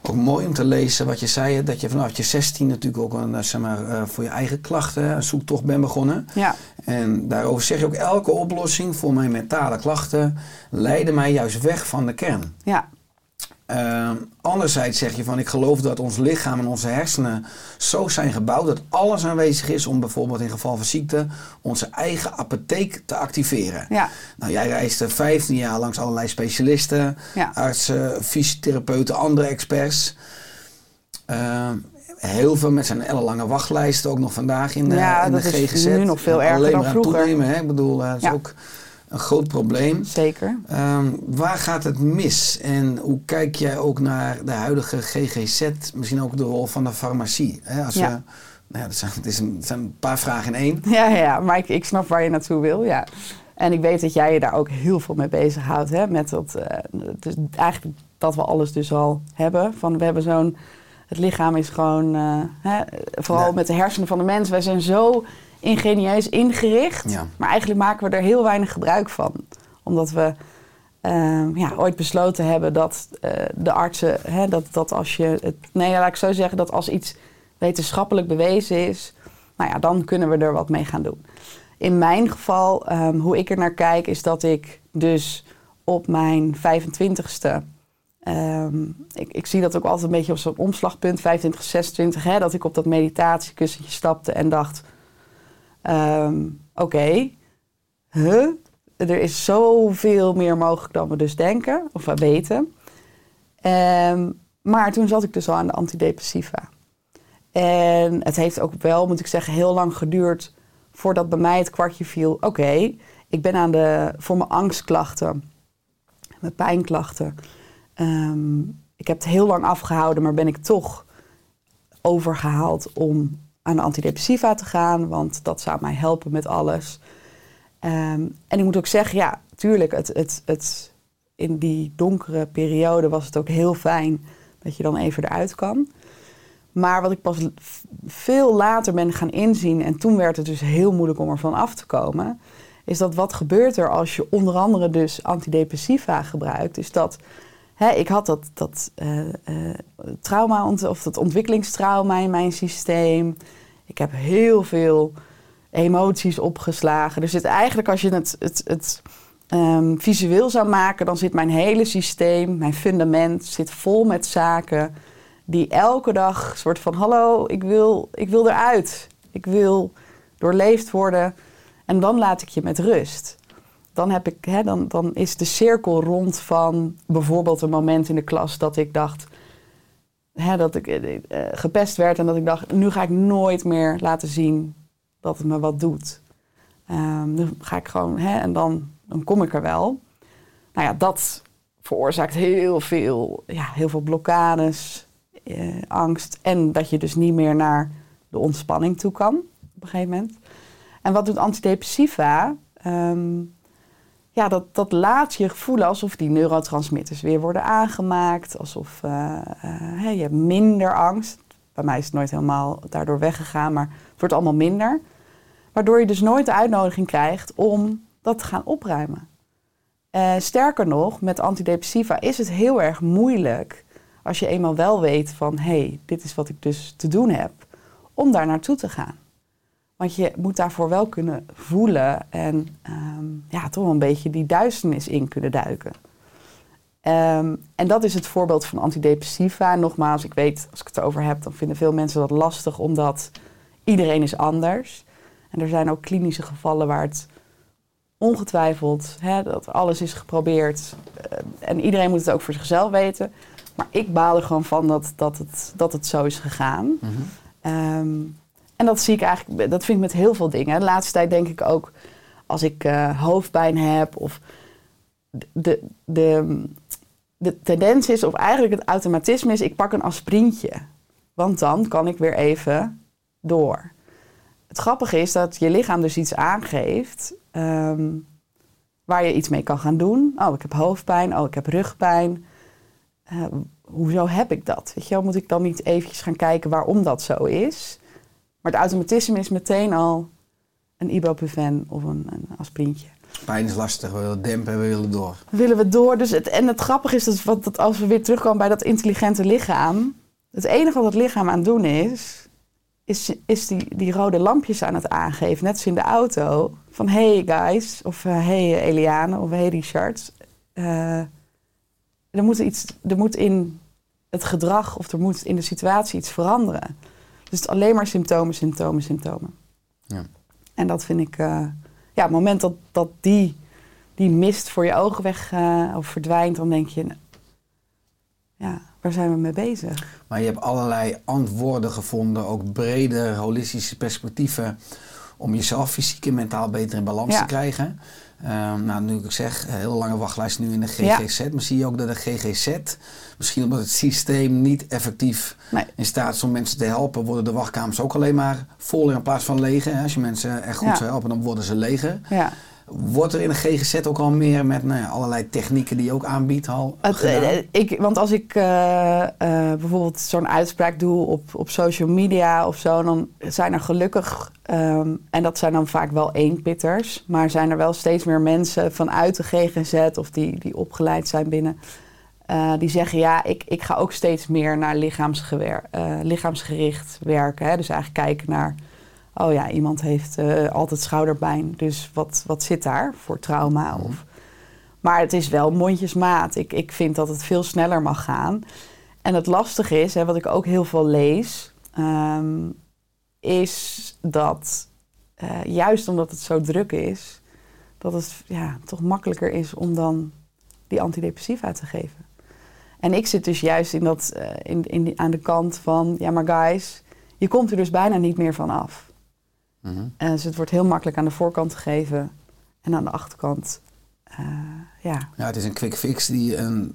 Speaker 2: ook mooi om te lezen wat je zei. Dat je vanaf je 16 natuurlijk ook een, eh, zeg maar, eh, voor je eigen klachten een zoektocht bent begonnen.
Speaker 4: Ja,
Speaker 2: En daarover zeg je ook, elke oplossing voor mijn mentale klachten leidde mij juist weg van de kern.
Speaker 4: ja,
Speaker 2: Ehm, anderzijds zeg je van, ik geloof dat ons lichaam en onze hersenen zo zijn gebouwd dat alles aanwezig is om bijvoorbeeld in geval van ziekte onze eigen apotheek te activeren.
Speaker 4: ja,
Speaker 2: Nou, jij reisde 15 jaar langs allerlei specialisten,
Speaker 4: Ja.
Speaker 2: artsen, fysiotherapeuten, andere experts. Ehm, heel veel met zijn ellenlange wachtlijsten, ook nog vandaag in de,
Speaker 4: Ja,
Speaker 2: in de
Speaker 4: dat is
Speaker 2: GGZ.
Speaker 4: nu nog veel
Speaker 2: En
Speaker 4: erger
Speaker 2: alleen
Speaker 4: dan
Speaker 2: maar aan
Speaker 4: vroeger.
Speaker 2: Toenemen, hè? Ik bedoel, eh, dat is
Speaker 4: Ja.
Speaker 2: ook een groot probleem.
Speaker 4: zeker.
Speaker 2: Ehm, waar gaat het mis en hoe kijk jij ook naar de huidige GGZ, misschien ook de rol van de farmacie? Hè? Als
Speaker 4: Ja.
Speaker 2: we, nou ja, dat zijn, het, is een, het zijn een paar vragen in één.
Speaker 4: Ja, ja, maar ik, ik snap waar je naartoe wil, ja. En ik weet dat jij je daar ook heel veel mee bezighoudt, hè. Met dat, eh, dus eigenlijk dat we alles dus al hebben. Van we hebben zo'n, het lichaam is gewoon, eh, hè, vooral
Speaker 2: Ja.
Speaker 4: met de hersenen van de mens. Wij zijn zo ingenieus ingericht,
Speaker 2: Ja.
Speaker 4: maar eigenlijk maken we er heel weinig gebruik van. Omdat we eh, ja, ooit besloten hebben dat eh, de artsen, hè, dat, dat als je het, nee, laat ik zo zeggen, dat als iets wetenschappelijk bewezen is, nou ja, dan kunnen we er wat mee gaan doen. In mijn geval, ehm, hoe ik er naar kijk, is dat ik dus op mijn 25ste. ehm, ik, ik zie dat ook altijd een beetje op zo'n omslagpunt, 25, 26, hè, dat ik op dat meditatiekussentje stapte en dacht: ehm, Oké, huh? er is zoveel meer mogelijk dan we dus denken of we weten. Ehm, maar toen zat ik dus al aan de antidepressiva. En het heeft ook wel, moet ik zeggen, heel lang geduurd voordat bij mij het kwartje viel. Oké, ik ben aan de, voor mijn angstklachten, mijn pijnklachten. ehm, ik heb het heel lang afgehouden, maar ben ik toch overgehaald om aan de antidepressiva te gaan, want dat zou mij helpen met alles. Ehm, en ik moet ook zeggen, ja, tuurlijk, het, het, het, in die donkere periode was het ook heel fijn dat je dan even eruit kan. Maar wat ik pas veel later ben gaan inzien, en toen werd het dus heel moeilijk om ervan af te komen, is dat wat gebeurt er als je onder andere dus antidepressiva gebruikt, is dat ik had dat, dat eh, eh, trauma of dat ontwikkelingstrauma in mijn systeem. Ik heb heel veel emoties opgeslagen. Er zit eigenlijk, als je het, het, het ehm, visueel zou maken, dan zit mijn hele systeem, mijn fundament, zit vol met zaken die elke dag soort van: hallo, ik wil, ik wil eruit. Ik wil doorleefd worden. En dan laat ik je met rust. Dan, heb ik, hè, dan, dan is de cirkel rond van bijvoorbeeld een moment in de klas dat ik dacht. Hè, dat ik eh, eh, gepest werd en dat ik dacht: nu ga ik nooit meer laten zien dat het me wat doet. Ehm, dan ga ik gewoon, hè, en dan, dan kom ik er wel. Nou ja, dat veroorzaakt heel veel, ja, heel veel blokkades, eh, angst. En dat je dus niet meer naar de ontspanning toe kan op een gegeven moment. En wat doet antidepressiva? Ehm, ja, dat, dat laat je voelen alsof die neurotransmitters weer worden aangemaakt. Alsof eh, eh, je hebt minder angst. bij mij is het nooit helemaal daardoor weggegaan, maar het wordt allemaal minder. Waardoor je dus nooit de uitnodiging krijgt om dat te gaan opruimen. Eh, sterker nog, met antidepressiva is het heel erg moeilijk als je eenmaal wel weet van hé, hey, dit is wat ik dus te doen heb, om daar naartoe te gaan. Want je moet daarvoor wel kunnen voelen en ehm, ja, toch een beetje die duisternis in kunnen duiken. Ehm, en dat is het voorbeeld van antidepressiva. Nogmaals, ik weet, als ik het erover heb, dan vinden veel mensen dat lastig, omdat iedereen is anders. En er zijn ook klinische gevallen waar het ongetwijfeld, hè, dat alles is geprobeerd. eh, en iedereen moet het ook voor zichzelf weten. Maar ik baal er gewoon van dat, dat, het, dat het zo is gegaan. Ehm, en dat zie ik eigenlijk, dat vind ik met heel veel dingen. De laatste tijd denk ik ook, als ik eh, hoofdpijn heb of de, de, de tendens is, of eigenlijk het automatisme is, ik pak een aspirintje. Want dan kan ik weer even door. Het grappige is dat je lichaam dus iets aangeeft ehm, waar je iets mee kan gaan doen. Oh, ik heb hoofdpijn. Oh, ik heb rugpijn. Eh, hoezo heb ik dat? Weet je wel, moet ik dan niet eventjes gaan kijken waarom dat zo is? Maar het automatisme is meteen al een ibuprofen of een, een aspirintje.
Speaker 2: Pijn is lastig, we willen dempen, we willen door.
Speaker 4: willen we door. Dus het, en het grappige is dat, wat, dat als we weer terugkomen bij dat intelligente lichaam. Het enige wat het lichaam aan het doen is, is, is die, die rode lampjes aan het aangeven. Net als in de auto. Van hey guys, of eh, hey Eliane, of hey Richard. eh, er, moet iets, er moet in het gedrag of er moet in de situatie iets veranderen. Dus het alleen maar symptomen, symptomen, symptomen.
Speaker 2: Ja.
Speaker 4: En dat vind ik, eh, ja, op het moment dat, dat die, die mist voor je ogen weg eh, of verdwijnt, dan denk je, ja, waar zijn we mee bezig?
Speaker 2: Maar je hebt allerlei antwoorden gevonden, ook brede holistische perspectieven om jezelf fysiek en mentaal beter in balans
Speaker 4: Ja.
Speaker 2: te krijgen. Ehm, nou, nu ik zeg, een hele lange wachtlijst nu in de GGZ. Maar zie je ook dat de GGZ, misschien omdat het systeem niet effectief
Speaker 4: Nee.
Speaker 2: in staat is om mensen te helpen, worden de wachtkamers ook alleen maar voller in plaats van hè. Als je mensen echt goed
Speaker 4: Ja.
Speaker 2: zou helpen, dan worden ze leger.
Speaker 4: Ja.
Speaker 2: Wordt er in de GGZ ook al meer met nou ja, allerlei technieken die je ook aanbiedt al
Speaker 4: Het,
Speaker 2: gedaan?
Speaker 4: eh, ik, want als ik eh, eh, bijvoorbeeld zo'n uitspraak doe op, op social media of zo, dan zijn er gelukkig, ehm, en dat zijn dan vaak wel eenpitters, maar zijn er wel steeds meer mensen vanuit de GGZ of die, die opgeleid zijn binnen, die zeggen ja, ik, ik ga ook steeds meer naar lichaamsgewer, lichaamsgericht werken. Hè? Dus eigenlijk kijken naar, oh ja, iemand heeft eh, altijd schouderpijn, dus wat, wat zit daar voor trauma? Of, maar het is wel mondjesmaat. Ik, ik vind dat het veel sneller mag gaan. En het lastige is, hè, wat ik ook heel veel lees, ehm, is dat eh, juist omdat het zo druk is, dat het ja, toch makkelijker is om dan die antidepressiva te geven. En ik zit dus juist in dat, eh, in, in die- aan de kant van, ja maar guys, je komt er dus bijna niet meer van af.
Speaker 2: Mhm.
Speaker 4: En dus het wordt heel makkelijk aan de voorkant gegeven en aan de achterkant, eh, ja,
Speaker 2: Ja, het is een quick fix die een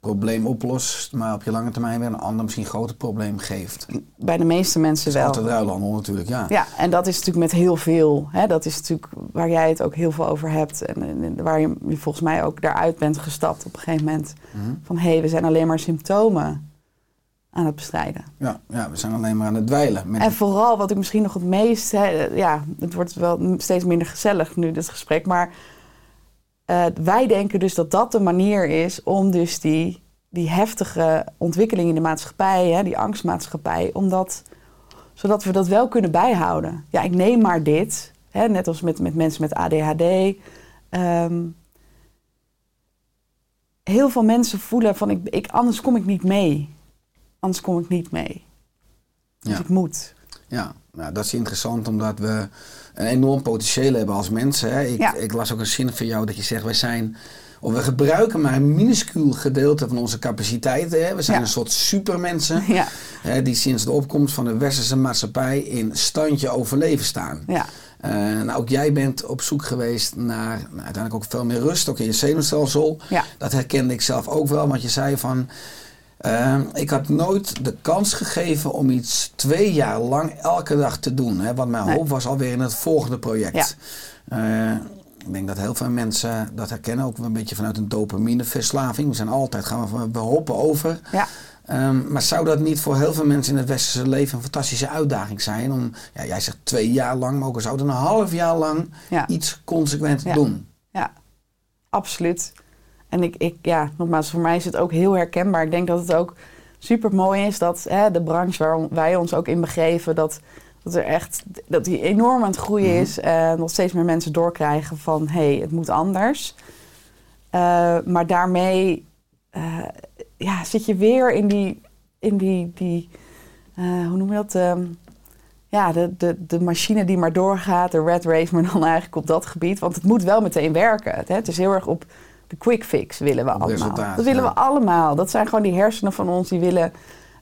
Speaker 2: probleem oplost, maar op je lange termijn weer een ander misschien groter probleem geeft.
Speaker 4: Bij de meeste mensen
Speaker 2: is
Speaker 4: wel.
Speaker 2: altijd ruilhandel natuurlijk, ja.
Speaker 4: Ja, en dat is natuurlijk met heel veel. Hè? Dat is natuurlijk waar jij het ook heel veel over hebt. En, en- en waar je volgens mij ook daaruit bent gestapt op een gegeven moment.
Speaker 2: Mhm.
Speaker 4: Van hé, hey, we zijn alleen maar symptomen aan het bestrijden.
Speaker 2: Ja, ja, we zijn alleen maar aan het dweilen. Met
Speaker 4: En vooral wat ik misschien nog het meest... Ja, het wordt wel steeds minder gezellig nu, dit gesprek. Maar eh, wij denken dus dat dat de manier is om dus die, die heftige ontwikkeling in de maatschappij... Hè, die angstmaatschappij, om dat, zodat we dat wel kunnen bijhouden. Ja, ik neem maar dit. Hè, net als met, met mensen met ADHD. Ehm, heel veel mensen voelen van, ik, ik, anders kom ik niet mee. Anders kom ik niet mee. Dus
Speaker 2: Ja.
Speaker 4: ik moet.
Speaker 2: Ja, nou, dat is interessant omdat we een enorm potentieel hebben als mensen. Hè. Ik,
Speaker 4: Ja.
Speaker 2: ik las ook een zin van jou dat je zegt, wij zijn, of we gebruiken maar een minuscuul gedeelte van onze capaciteiten. Hè. We zijn
Speaker 4: Ja.
Speaker 2: een soort supermensen
Speaker 4: Ja,
Speaker 2: hè, die sinds de opkomst van de westerse maatschappij in standje overleven staan.
Speaker 4: ja.
Speaker 2: Eh, nou, ook jij bent op zoek geweest naar nou, uiteindelijk ook veel meer rust, ook in je zenuwstelsel. Dat herkende ik zelf ook wel, want je zei van... eh, ik had nooit de kans gegeven om iets twee jaar lang elke dag te doen. Hè, want mijn
Speaker 4: Nee.
Speaker 2: hoop was alweer in het volgende project. Eh, ik denk dat heel veel mensen dat herkennen, ook een beetje vanuit een dopamineverslaving. We zijn altijd, gaan we, we hoppen over.
Speaker 4: Ja,
Speaker 2: Ehm, maar zou dat niet voor heel veel mensen in het westerse leven een fantastische uitdaging zijn? Om, ja, jij zegt twee jaar lang, maar ook al zouden een half jaar lang
Speaker 4: Ja.
Speaker 2: iets consequent
Speaker 4: Ja.
Speaker 2: doen.
Speaker 4: Ja, absoluut. En ik, ik, ja, nogmaals, voor mij is het ook heel herkenbaar. Ik denk dat het ook super mooi is dat hè, de branche waar wij ons ook in begeven, dat, dat er echt dat die enorm aan het groeien
Speaker 2: Mhm.
Speaker 4: is. En dat steeds meer mensen doorkrijgen van hé, hey, het moet anders. Eh, maar daarmee eh, ja, zit je weer in die, in die, die eh, hoe noem je dat? Ehm, ja, de, de, de machine die maar doorgaat, de red race, maar dan eigenlijk op dat gebied. Want het moet wel meteen werken. Het, hè? het is heel erg op de quick fix willen we allemaal.
Speaker 2: resultaat,
Speaker 4: dat willen
Speaker 2: ja.
Speaker 4: we allemaal. Dat zijn gewoon die hersenen van ons die willen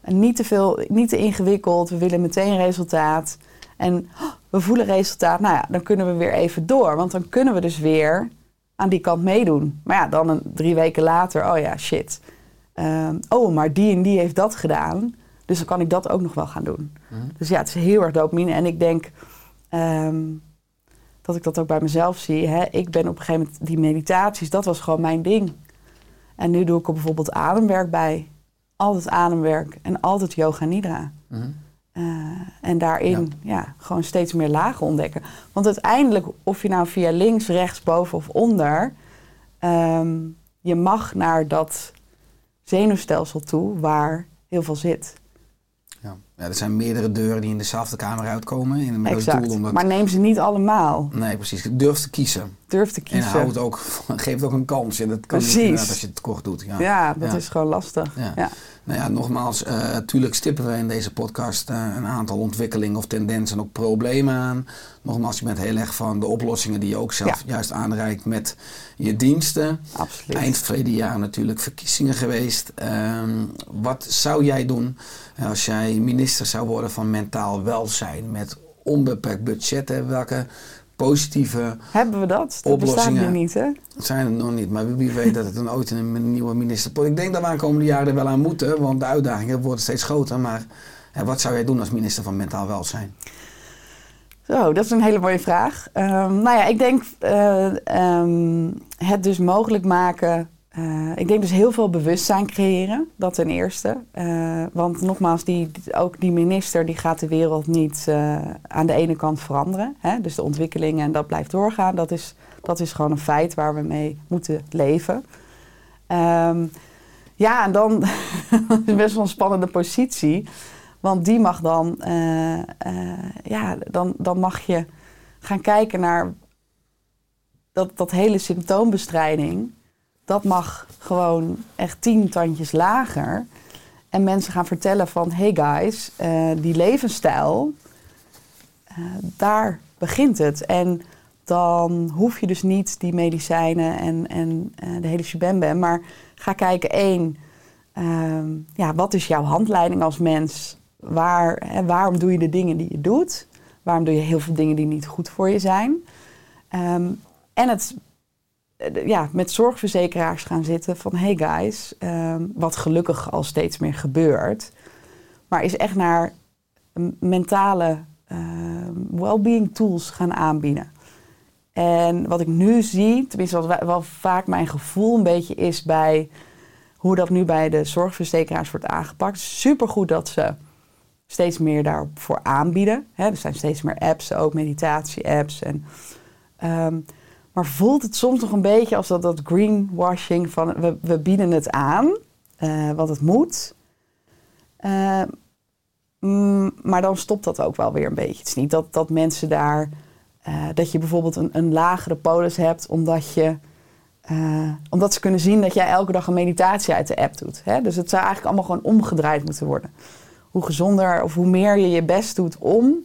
Speaker 4: niet te veel, niet te ingewikkeld. We willen meteen resultaat. En oh, we voelen resultaat. Nou ja, dan kunnen we weer even door. Want dan kunnen we dus weer aan die kant meedoen. Maar ja, dan een, drie weken later, oh ja, shit. Ehm, oh, maar die en die heeft dat gedaan. Dus dan kan ik dat ook nog wel gaan doen.
Speaker 2: Mhm.
Speaker 4: Dus ja, het is heel erg dopamine. En ik denk ehm, dat ik dat ook bij mezelf zie. Hè. Ik ben op een gegeven moment, die meditaties, dat was gewoon mijn ding. En nu doe ik er bijvoorbeeld ademwerk bij. Altijd ademwerk en altijd yoga nidra.
Speaker 2: Mhm.
Speaker 4: Eh, en daarin ja. gewoon steeds meer lagen ontdekken. Want uiteindelijk, of je nou via links, rechts, boven of onder... ehm, je mag naar dat zenuwstelsel toe waar heel veel zit.
Speaker 2: Ja. er zijn meerdere deuren die in dezelfde kamer uitkomen. In als
Speaker 4: exact.
Speaker 2: doel om dat...
Speaker 4: Maar neem ze niet allemaal.
Speaker 2: Nee, precies. Durf te kiezen.
Speaker 4: Durf te
Speaker 2: En
Speaker 4: kiezen.
Speaker 2: houd het ook, geef het ook een kans. En dat kan
Speaker 4: Precies.
Speaker 2: niet als je het kort doet. Ja.
Speaker 4: Ja, dat
Speaker 2: Ja.
Speaker 4: is gewoon lastig.
Speaker 2: Ja. Nou ja, nogmaals, natuurlijk stippen we in deze podcast eh, een aantal ontwikkelingen of tendensen en ook problemen aan. Nogmaals, je bent heel erg van de oplossingen die je ook zelf juist aanreikt met je diensten.
Speaker 4: Absoluut.
Speaker 2: Eind verleden jaar natuurlijk verkiezingen geweest. Ehm, wat zou jij doen als jij minister zou worden van mentaal welzijn met onbeperkt budget? Hè? Welke positieve
Speaker 4: Hebben we dat? Dat bestaat
Speaker 2: Oplossingen.
Speaker 4: nu niet, hè?
Speaker 2: zijn er nog niet, maar wie weet dat het dan ooit een nieuwe minister... Ik denk dat we aankomende jaren er wel aan moeten, want de uitdagingen worden steeds groter. Maar hè, wat zou jij doen als minister van Mentaal Welzijn?
Speaker 4: Zo, dat is een hele mooie vraag. Ehm, nou ja, ik denk eh, ehm, het dus mogelijk maken. Eh, ik denk dus heel veel bewustzijn creëren, dat ten eerste. Eh, want nogmaals, die, ook die minister die gaat de wereld niet eh, aan de ene kant veranderen. Hè? Dus de ontwikkelingen en dat blijft doorgaan. Dat is, dat is gewoon een feit waar we mee moeten leven. Ehm, ja, en dan is best wel een spannende positie. Want die mag dan, ja, dan, dan mag je gaan kijken naar dat, dat hele symptoombestrijding. Dat mag gewoon echt tien tandjes lager. En mensen gaan vertellen van, hey guys, eh, die levensstijl, eh, daar begint het. En dan hoef je dus niet die medicijnen en, en eh, de hele shebembem. Maar ga kijken, één, ehm, ja, wat is jouw handleiding als mens? Waar, hè, waarom doe je de dingen die je doet? Waarom doe je heel veel dingen die niet goed voor je zijn? Ehm, en het ja, met zorgverzekeraars gaan zitten van... hey guys, ehm, wat gelukkig al steeds meer gebeurt... maar is echt naar mentale ehm, well-being tools gaan aanbieden. En wat ik nu zie, tenminste wat wel vaak mijn gevoel een beetje is bij hoe dat nu bij de zorgverzekeraars wordt aangepakt. Supergoed dat ze steeds meer daarvoor aanbieden. Hè, er zijn steeds meer apps, ook meditatie-apps. En, ehm, maar voelt het soms nog een beetje als dat, dat greenwashing van we, we bieden het aan, wat het moet. Eh, mm, maar dan stopt dat ook wel weer een beetje. Het is niet dat, dat mensen daar, eh, dat je bijvoorbeeld een, een lagere polis hebt omdat je omdat ze kunnen zien dat jij elke dag een meditatie uit de app doet. Hè? Dus het zou eigenlijk allemaal gewoon omgedraaid moeten worden. Hoe gezonder of hoe meer je je best doet om,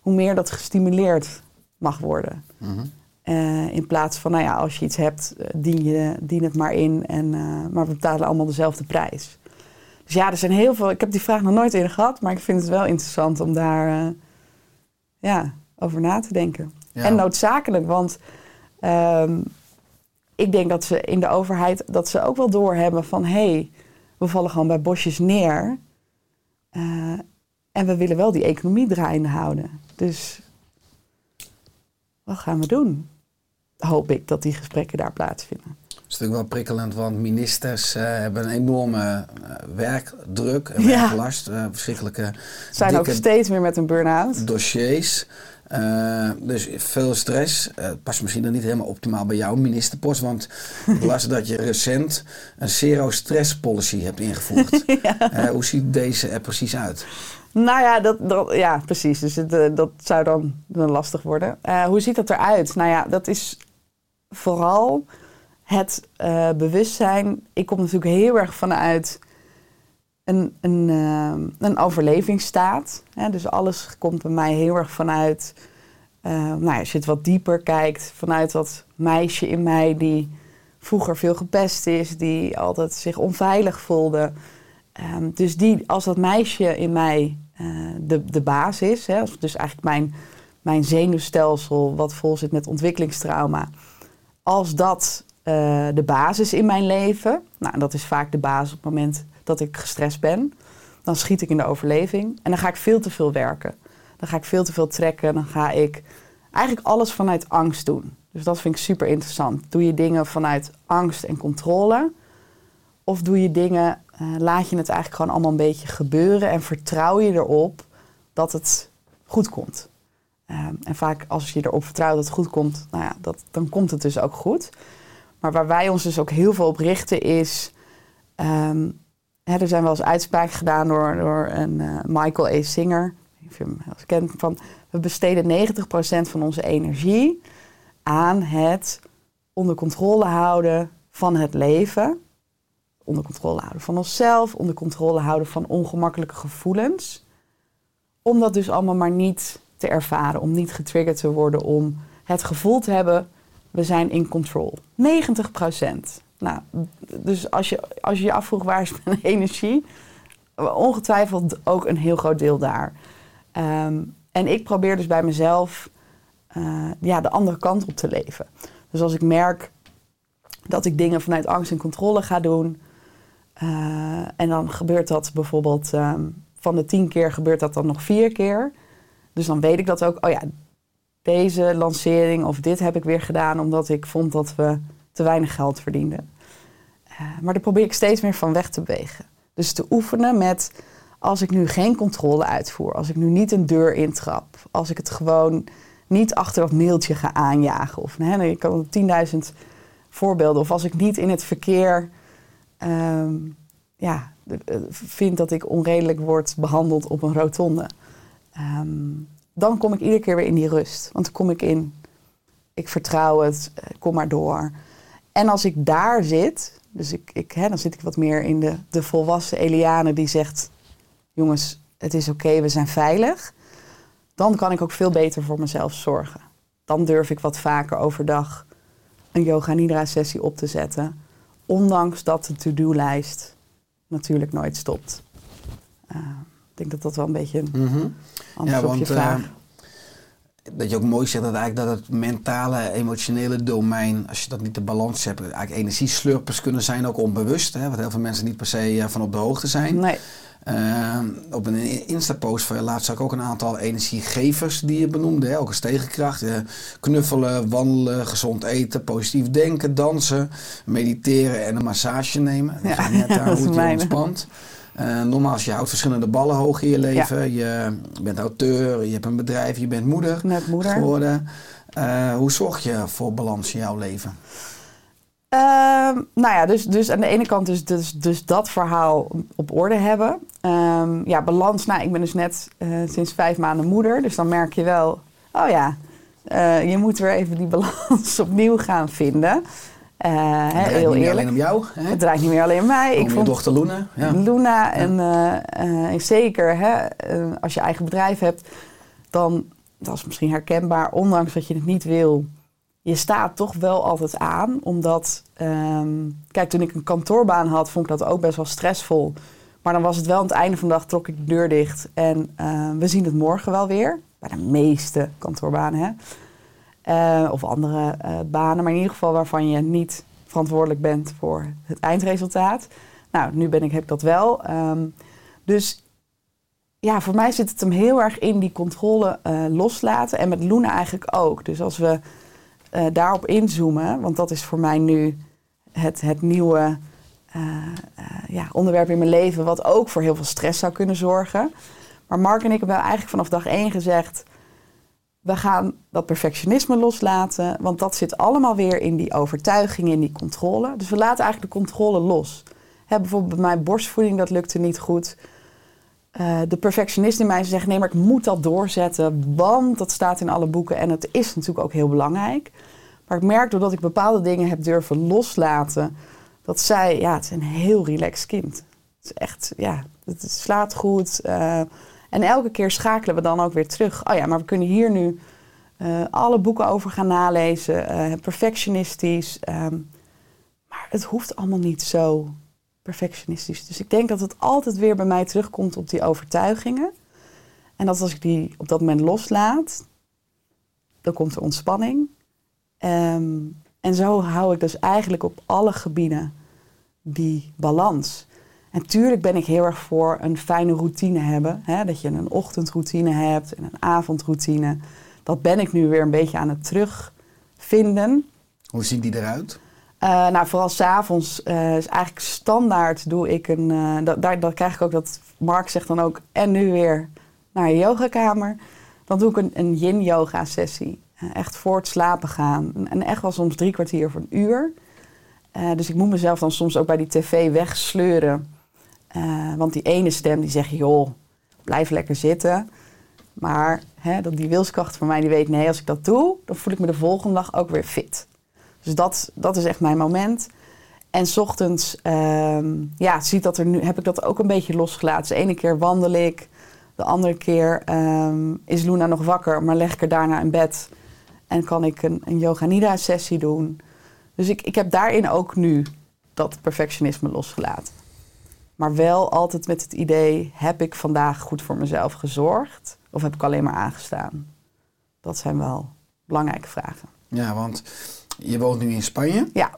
Speaker 4: hoe meer dat gestimuleerd mag worden.
Speaker 2: Mhm.
Speaker 4: Eh, in plaats van, nou ja, als je iets hebt, eh, dien, je, dien het maar in. En, eh, maar we betalen allemaal dezelfde prijs. Dus ja, er zijn heel veel. Ik heb die vraag nog nooit eerder gehad, maar ik vind het wel interessant om daar ja, over na te denken.
Speaker 2: Ja.
Speaker 4: En noodzakelijk, want ehm, ik denk dat ze in de overheid dat ze ook wel doorhebben van hé, hey, we vallen gewoon bij bosjes neer. En we willen wel die economie draaiende houden. Dus wat gaan we doen? Hoop ik dat die gesprekken daar plaatsvinden.
Speaker 2: is natuurlijk wel prikkelend, want ministers eh, hebben een enorme eh, werkdruk en
Speaker 4: Ja.
Speaker 2: werklast. eh, verschrikkelijke
Speaker 4: Zijn ook steeds meer met een burn-out.
Speaker 2: dossiers. Dus veel stress. Eh past misschien dan niet helemaal optimaal bij jouw ministerpost. Want ik las dat je recent een zero-stress policy hebt ingevoerd. Hoe ziet deze er precies uit?
Speaker 4: Nou ja, dat, dat, ja precies. Dus het, dat zou dan, dan lastig worden. Hoe ziet dat eruit? Nou ja, dat is vooral het eh, bewustzijn. Ik kom natuurlijk heel erg vanuit een, een, eh, een overlevingsstaat. Hè? Dus alles komt bij mij heel erg vanuit... eh, nou als je het wat dieper kijkt, vanuit dat meisje in mij... die vroeger veel gepest is, die altijd zich onveilig voelde... Ehm, dus die, als dat meisje in mij de, de baas is, hè, dus eigenlijk mijn, mijn zenuwstelsel, wat vol zit met ontwikkelingstrauma, als dat eh, de basis in mijn leven, nou, dat is vaak de basis op het moment dat ik gestrest ben, dan schiet ik in de overleving en dan ga ik veel te veel werken. Dan ga ik veel te veel trekken, dan ga ik eigenlijk alles vanuit angst doen. Dus dat vind ik super interessant. Doe je dingen vanuit angst en controle? Of doe je dingen, eh, laat je het eigenlijk gewoon allemaal een beetje gebeuren en vertrouw je erop dat het goed komt. Ehm, en vaak als je erop vertrouwt dat het goed komt, nou ja, dat, dan komt het dus ook goed. Maar waar wij ons dus ook heel veel op richten is... ehm, hè, er zijn wel eens uitspraken gedaan door, door een eh, Michael A. Singer. Of je hem eens kent. Van, we besteden 90% van onze energie aan het onder controle houden van het leven onder controle houden van onszelf, onder controle houden van ongemakkelijke gevoelens. Om dat dus allemaal maar niet te ervaren, om niet getriggerd te worden, om het gevoel te hebben, we zijn in control. 90% Nou, dus als je, als je je afvroeg waar is mijn energie, ongetwijfeld ook een heel groot deel daar. Ehm, en ik probeer dus bij mezelf eh, ja, de andere kant op te leven. Dus als ik merk dat ik dingen vanuit angst en controle ga doen, eh, en dan gebeurt dat bijvoorbeeld ehm, van de tien keer gebeurt dat dan nog vier keer. Dus dan weet ik dat ook, oh ja, deze lancering of dit heb ik weer gedaan omdat ik vond dat we te weinig geld verdienden. Eh, maar daar probeer ik steeds meer van weg te bewegen. Dus te oefenen met als ik nu geen controle uitvoer, als ik nu niet een deur intrap, als ik het gewoon niet achter dat mailtje ga aanjagen. Of hè, ik kan 10.000 voorbeelden. Of als ik niet in het verkeer ehm, ja, eh, vind dat ik onredelijk word behandeld op een rotonde. Ehm, dan kom ik iedere keer weer in die rust. Want dan kom ik in, ik vertrouw het, eh, kom maar door. En als ik daar zit, dus ik, ik, hè, dan zit ik wat meer in de, de volwassen Eliane die zegt... jongens, het is oké, we zijn veilig. Dan kan ik ook veel beter voor mezelf zorgen. Dan durf ik wat vaker overdag een yoga nidra sessie op te zetten. Ondanks dat de to-do-lijst natuurlijk nooit stopt. Eh, ik denk dat dat wel een beetje een
Speaker 2: Mhm.
Speaker 4: antwoord op je
Speaker 2: eh,
Speaker 4: vraag.
Speaker 2: dat je ook mooi zegt dat, eigenlijk dat het mentale, emotionele domein, als je dat niet de balans hebt, eigenlijk energieslurpers kunnen zijn, ook onbewust. Hè, wat heel veel mensen niet per se eh, van op de hoogte zijn.
Speaker 4: Nee,
Speaker 2: Eh, op een Insta-post van je laatst zag ik ook een aantal energiegevers die je benoemde. Hè? Ook als tegenkracht. Knuffelen, wandelen, gezond eten, positief denken, dansen, mediteren en een massage nemen. Dat
Speaker 4: Ja,
Speaker 2: gaat net daar
Speaker 4: dat is
Speaker 2: hoe je ontspant. Eh nogmaals, je houdt verschillende ballen hoog in je leven. Je bent auteur, je hebt een bedrijf, je bent moeder
Speaker 4: net moeder.
Speaker 2: geworden. Eh, hoe zorg je voor balans in jouw leven?
Speaker 4: Ehm, nou ja, dus, dus aan de ene kant dus, dus, dus dat verhaal op orde hebben. Ehm, ja, balans. Nou, ik ben dus net eh, sinds vijf maanden moeder. Dus dan merk je wel, oh ja, je moet weer even die balans opnieuw gaan vinden. Eh,
Speaker 2: Het draait
Speaker 4: heel
Speaker 2: niet meer alleen om jou. Hè?
Speaker 4: Het draait niet meer alleen om mij.
Speaker 2: Om
Speaker 4: Ik
Speaker 2: je
Speaker 4: vond
Speaker 2: dochter Luna. Ja.
Speaker 4: Luna en eh, eh, zeker hè, als je eigen bedrijf hebt, dan dat is misschien herkenbaar, ondanks dat je het niet wil. Je staat toch wel altijd aan, omdat ehm, kijk, toen ik een kantoorbaan had, vond ik dat ook best wel stressvol. Maar dan was het wel aan het einde van de dag trok ik de deur dicht en we zien het morgen wel weer. Bij de meeste kantoorbanen, hè. Eh, of andere eh, banen, maar in ieder geval waarvan je niet verantwoordelijk bent voor het eindresultaat. Nou, nu ben ik, heb ik dat wel. Ehm, dus ja, voor mij zit het hem heel erg in die controle eh, loslaten. En met Luna eigenlijk ook. Dus als we daarop inzoomen, want dat is voor mij nu het, het nieuwe ja, onderwerp in mijn leven, wat ook voor heel veel stress zou kunnen zorgen. Maar Mark en ik hebben eigenlijk vanaf dag één gezegd: we gaan dat perfectionisme loslaten, want dat zit allemaal weer in die overtuiging, in die controle. Dus we laten eigenlijk de controle los. Bijvoorbeeld bij mijn borstvoeding, dat lukte niet goed. Eh, de perfectionist in mij zegt: nee, maar ik moet dat doorzetten, want dat staat in alle boeken en het is natuurlijk ook heel belangrijk. Maar ik merk doordat ik bepaalde dingen heb durven loslaten, dat zij, ja, het is een heel relaxed kind. Het is echt, ja, het slaat goed. eh, en elke keer schakelen we dan ook weer terug. Oh ja, maar we kunnen hier nu eh, alle boeken over gaan nalezen. eh, perfectionistisch. ehm, maar het hoeft allemaal niet zo perfectionistisch. Dus ik denk dat het altijd weer bij mij terugkomt op die overtuigingen. En dat als ik die op dat moment loslaat, dan komt er ontspanning. Ehm, en zo hou ik dus eigenlijk op alle gebieden die balans. En tuurlijk ben ik heel erg voor een fijne routine hebben. Hè? Dat je een ochtendroutine hebt en een avondroutine. Dat ben ik nu weer een beetje aan het terugvinden.
Speaker 2: Hoe ziet die eruit?
Speaker 4: Eh, nou, vooral s'avonds uh, is eigenlijk standaard doe ik een... dat, daar, dat krijg ik ook dat Mark zegt dan ook... en nu weer naar je yogakamer. Dan doe ik een, een yin-yoga sessie. Echt voor het slapen gaan. En, echt wel soms drie kwartier voor een uur. Dus ik moet mezelf dan soms ook bij die tv wegsleuren. Eh, want die ene stem die zegt, joh, blijf lekker zitten. Maar hè, dat die wilskracht van mij die weet, nee, als ik dat doe... dan voel ik me de volgende dag ook weer fit. Dus dat, dat is echt mijn moment. En 's ochtends ehm, ja, ziet dat er nu, heb ik dat ook een beetje losgelaten. Dus de ene keer wandel ik, de andere keer ehm, is Luna nog wakker, maar leg ik er daarna in bed en kan ik een, een yoga nidra sessie doen. Dus ik, ik heb daarin ook nu dat perfectionisme losgelaten. Maar wel altijd met het idee, heb ik vandaag goed voor mezelf gezorgd? Of heb ik alleen maar aangestaan? Dat zijn wel belangrijke vragen.
Speaker 2: Ja, want je woont nu in Spanje.
Speaker 4: Ja,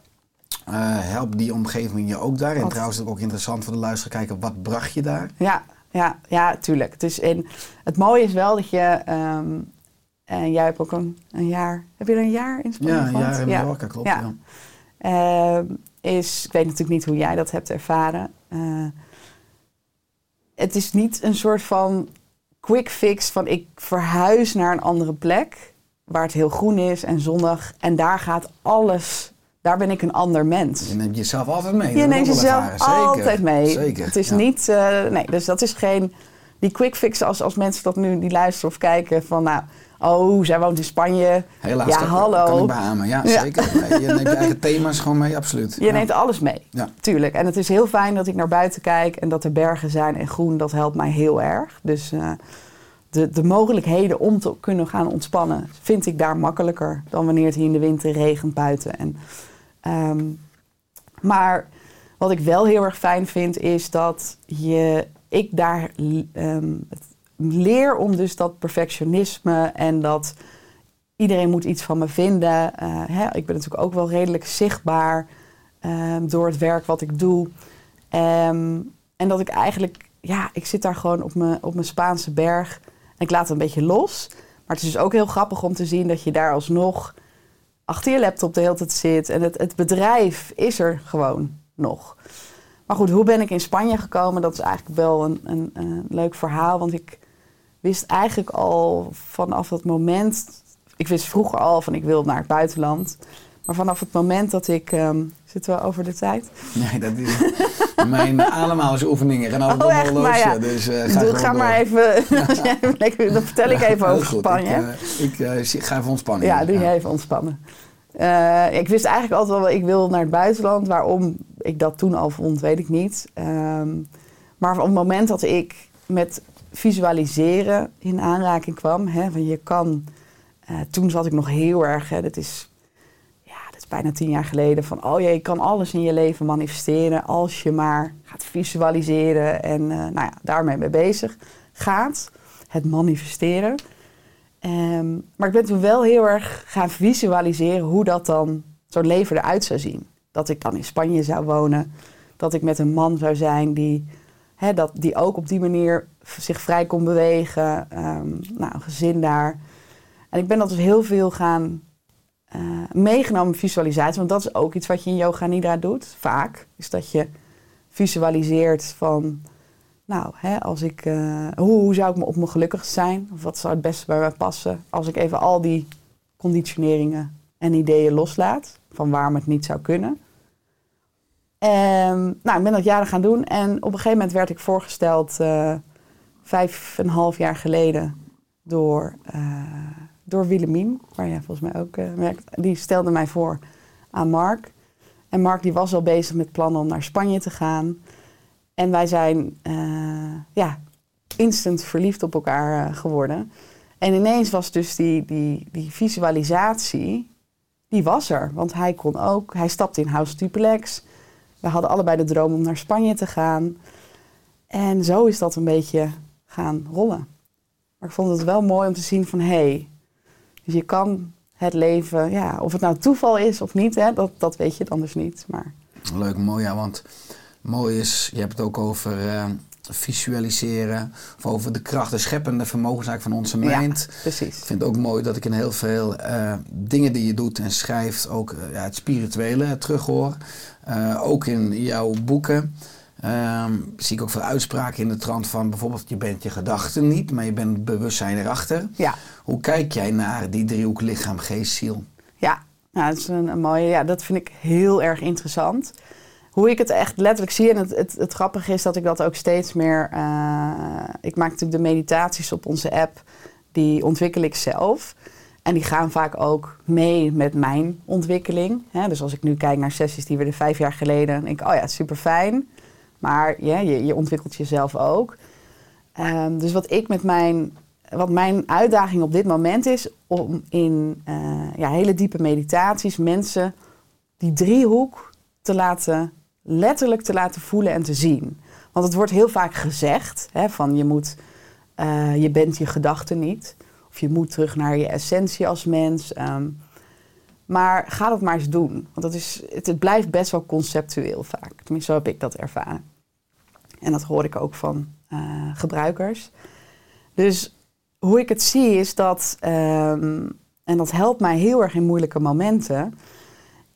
Speaker 2: Eh, helpt die omgeving je ook daar? En
Speaker 4: Wat?
Speaker 2: trouwens is het ook interessant voor de luisteraar kijken, wat bracht je daar?
Speaker 4: Ja, ja, ja, tuurlijk. Dus in, het mooie is wel dat je... ehm, en jij hebt ook een, een jaar... Heb je er een jaar in Spanje
Speaker 2: Ja,
Speaker 4: gehad?
Speaker 2: ja, in Mallorca, klopt.
Speaker 4: Ja.
Speaker 2: Ja.
Speaker 4: Ehm, is, ik weet natuurlijk niet hoe jij dat hebt ervaren. Eh, het is niet een soort van quick fix van ik verhuis naar een andere plek waar het heel groen is en zonnig en daar gaat alles, daar ben ik een ander mens.
Speaker 2: Je neemt jezelf altijd mee.
Speaker 4: Je neemt jezelf
Speaker 2: ervaren. Zeker.
Speaker 4: altijd mee.
Speaker 2: Zeker.
Speaker 4: Het is
Speaker 2: ja.
Speaker 4: niet, eh, nee, dus dat is geen, die quick fix als, als mensen dat nu die luisteren of kijken van nou, oh, zij woont in Spanje.
Speaker 2: Helaas,
Speaker 4: ja, hallo.
Speaker 2: kan ik beamen. Ja, zeker. Je neemt je eigen thema's gewoon mee, absoluut.
Speaker 4: Je
Speaker 2: ja.
Speaker 4: neemt alles mee,
Speaker 2: Ja.
Speaker 4: tuurlijk. En het is heel fijn dat ik naar buiten kijk en dat er bergen zijn en groen, dat helpt mij heel erg. Dus eh, de, de mogelijkheden om te kunnen gaan ontspannen vind ik daar makkelijker dan wanneer het hier in de winter regent buiten. En, ehm, maar wat ik wel heel erg fijn vind is dat je, ik daar ehm, het leer om dus dat perfectionisme en dat iedereen moet iets van me vinden. Eh, hè, ik ben natuurlijk ook wel redelijk zichtbaar ehm, door het werk wat ik doe. Ehm, en dat ik eigenlijk, ja, ik zit daar gewoon op mijn, op mijn Spaanse berg en ik laat het een beetje los. Maar het is dus ook heel grappig om te zien dat je daar alsnog achter je laptop de hele tijd zit. En het, het bedrijf is er gewoon nog. Maar goed, hoe ben ik in Spanje gekomen? Dat is eigenlijk wel een, een, een leuk verhaal. Want ik wist eigenlijk al vanaf het moment... Ik wist vroeger al van ik wil naar het buitenland. Maar vanaf het moment dat ik... ehm, zitten we over de tijd?
Speaker 2: Nee, dat is mijn ademhalingsoefeningen. Gaan over
Speaker 4: Oh, echt?
Speaker 2: los.
Speaker 4: Nou ja.
Speaker 2: Dus uh, ga,
Speaker 4: Doe, maar even... lekker- dan vertel ik even over
Speaker 2: goed.
Speaker 4: Spanje.
Speaker 2: Ik, eh, ik eh, ga even ontspannen.
Speaker 4: Ja, doe je even ontspannen. Eh, ik wist eigenlijk altijd wel, ik wil naar het buitenland. Waarom ik dat toen al vond, weet ik niet. Ehm, maar op het moment dat ik met visualiseren in aanraking kwam, hè, van je kan, eh, toen zat ik nog heel erg, hè, dat is, ja, dat is bijna tien jaar geleden, van oh je kan alles in je leven manifesteren als je maar gaat visualiseren en eh, nou ja, daarmee mee bezig gaat, het manifesteren. Ehm, maar ik ben toen wel heel erg gaan visualiseren hoe dat dan, zo'n leven eruit zou zien. Dat ik dan in Spanje zou wonen, dat ik met een man zou zijn die, dat, die ook op die manier zich vrij kon bewegen. Ehm, nou, een gezin daar. En ik ben dat dus heel veel gaan eh, meegenomen visualisatie. Want dat is ook iets wat je in yoga nidra doet, vaak. Is dat je visualiseert van... Nou, hè, als ik, eh, hoe, zou ik me op mijn gelukkigst zijn? Of wat zou het beste bij mij passen? Als ik even al die conditioneringen en ideeën loslaat. Van waarom het niet zou kunnen. En, nou, ik ben dat jaren gaan doen. En op een gegeven moment werd ik voorgesteld... eh, vijf en een half jaar geleden door, eh door Willemien, waar jij volgens mij ook eh, werkt. Die stelde mij voor aan Mark. En Mark die was al bezig met plannen om naar Spanje te gaan. En wij zijn eh, ja, instant verliefd op elkaar geworden. En ineens was dus die, die, die visualisatie, die was er. Want hij kon ook, hij stapte in House Duplex. We hadden allebei de droom om naar Spanje te gaan. En zo is dat een beetje gaan rollen. Maar ik vond het wel mooi om te zien van... hé, hey, dus je kan het leven... Ja, of het nou toeval is of niet, hè, dat, dat weet je dan dus niet. Maar
Speaker 2: Leuk, mooi ja, want mooi is, je hebt het ook over eh, visualiseren, of over de kracht, de scheppende vermogens eigenlijk van onze
Speaker 4: Ja.
Speaker 2: mind.
Speaker 4: precies.
Speaker 2: Ik vind het ook mooi dat ik in heel veel eh, dingen die je doet en schrijft ook eh, ja, het spirituele terughoor. Ook in jouw boeken. Ehm, zie ik ook veel uitspraken in de trant van bijvoorbeeld je bent je gedachten niet, maar je bent het bewustzijn erachter.
Speaker 4: Ja,
Speaker 2: Hoe kijk jij naar die driehoek lichaam, geest, ziel?
Speaker 4: ja. Nou, dat is een, een mooie... Ja, dat vind ik heel erg interessant. Hoe ik het echt letterlijk zie. En het, het, het grappige is dat ik dat ook steeds meer... eh, ik maak natuurlijk de meditaties op onze app. Die ontwikkel ik zelf. En die gaan vaak ook mee met mijn ontwikkeling. Dus als ik nu kijk naar sessies die we er vijf jaar geleden... denk ik, oh ja, super fijn. Maar ja, je, je ontwikkelt jezelf ook. Ehm, dus wat ik met mijn, wat mijn uitdaging op dit moment is, om in eh, ja, hele diepe meditaties mensen die driehoek te laten, letterlijk te laten voelen en te zien. Want het wordt heel vaak gezegd, hè, van je moet, eh, je bent je gedachten niet. Of je moet terug naar je essentie als mens. ehm. maar ga dat maar eens doen. Want dat is, het, het blijft best wel conceptueel vaak. Tenminste, zo heb ik dat ervaren. En dat hoor ik ook van eh, gebruikers. Dus hoe ik het zie is dat, ehm, en dat helpt mij heel erg in moeilijke momenten,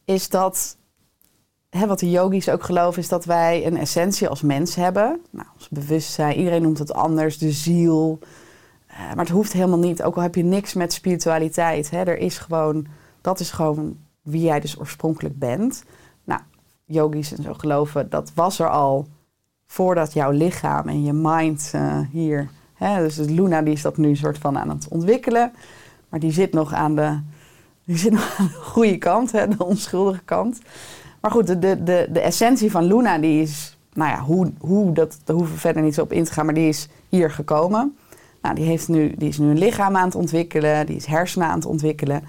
Speaker 4: is dat, hè, wat de yogis ook geloven, is dat wij een essentie als mens hebben. Nou, ons bewustzijn, iedereen noemt het anders, de ziel. Eh, maar het hoeft helemaal niet, ook al heb je niks met spiritualiteit. Hè, er is gewoon, dat is gewoon wie jij dus oorspronkelijk bent. Nou, yogis en zo geloven, dat was er al voordat jouw lichaam en je mind eh, hier... Hè, dus Luna die is dat nu soort van aan het ontwikkelen. Maar die zit nog aan de, die zit nog aan de goede kant, hè, de onschuldige kant. Maar goed, de, de, de, de essentie van Luna die is... Nou ja, hoe, hoe dat, daar hoeven we verder niet zo op in te gaan, maar die is hier gekomen. Nou, die, heeft nu, die is nu een lichaam aan het ontwikkelen, die is hersenen aan het ontwikkelen.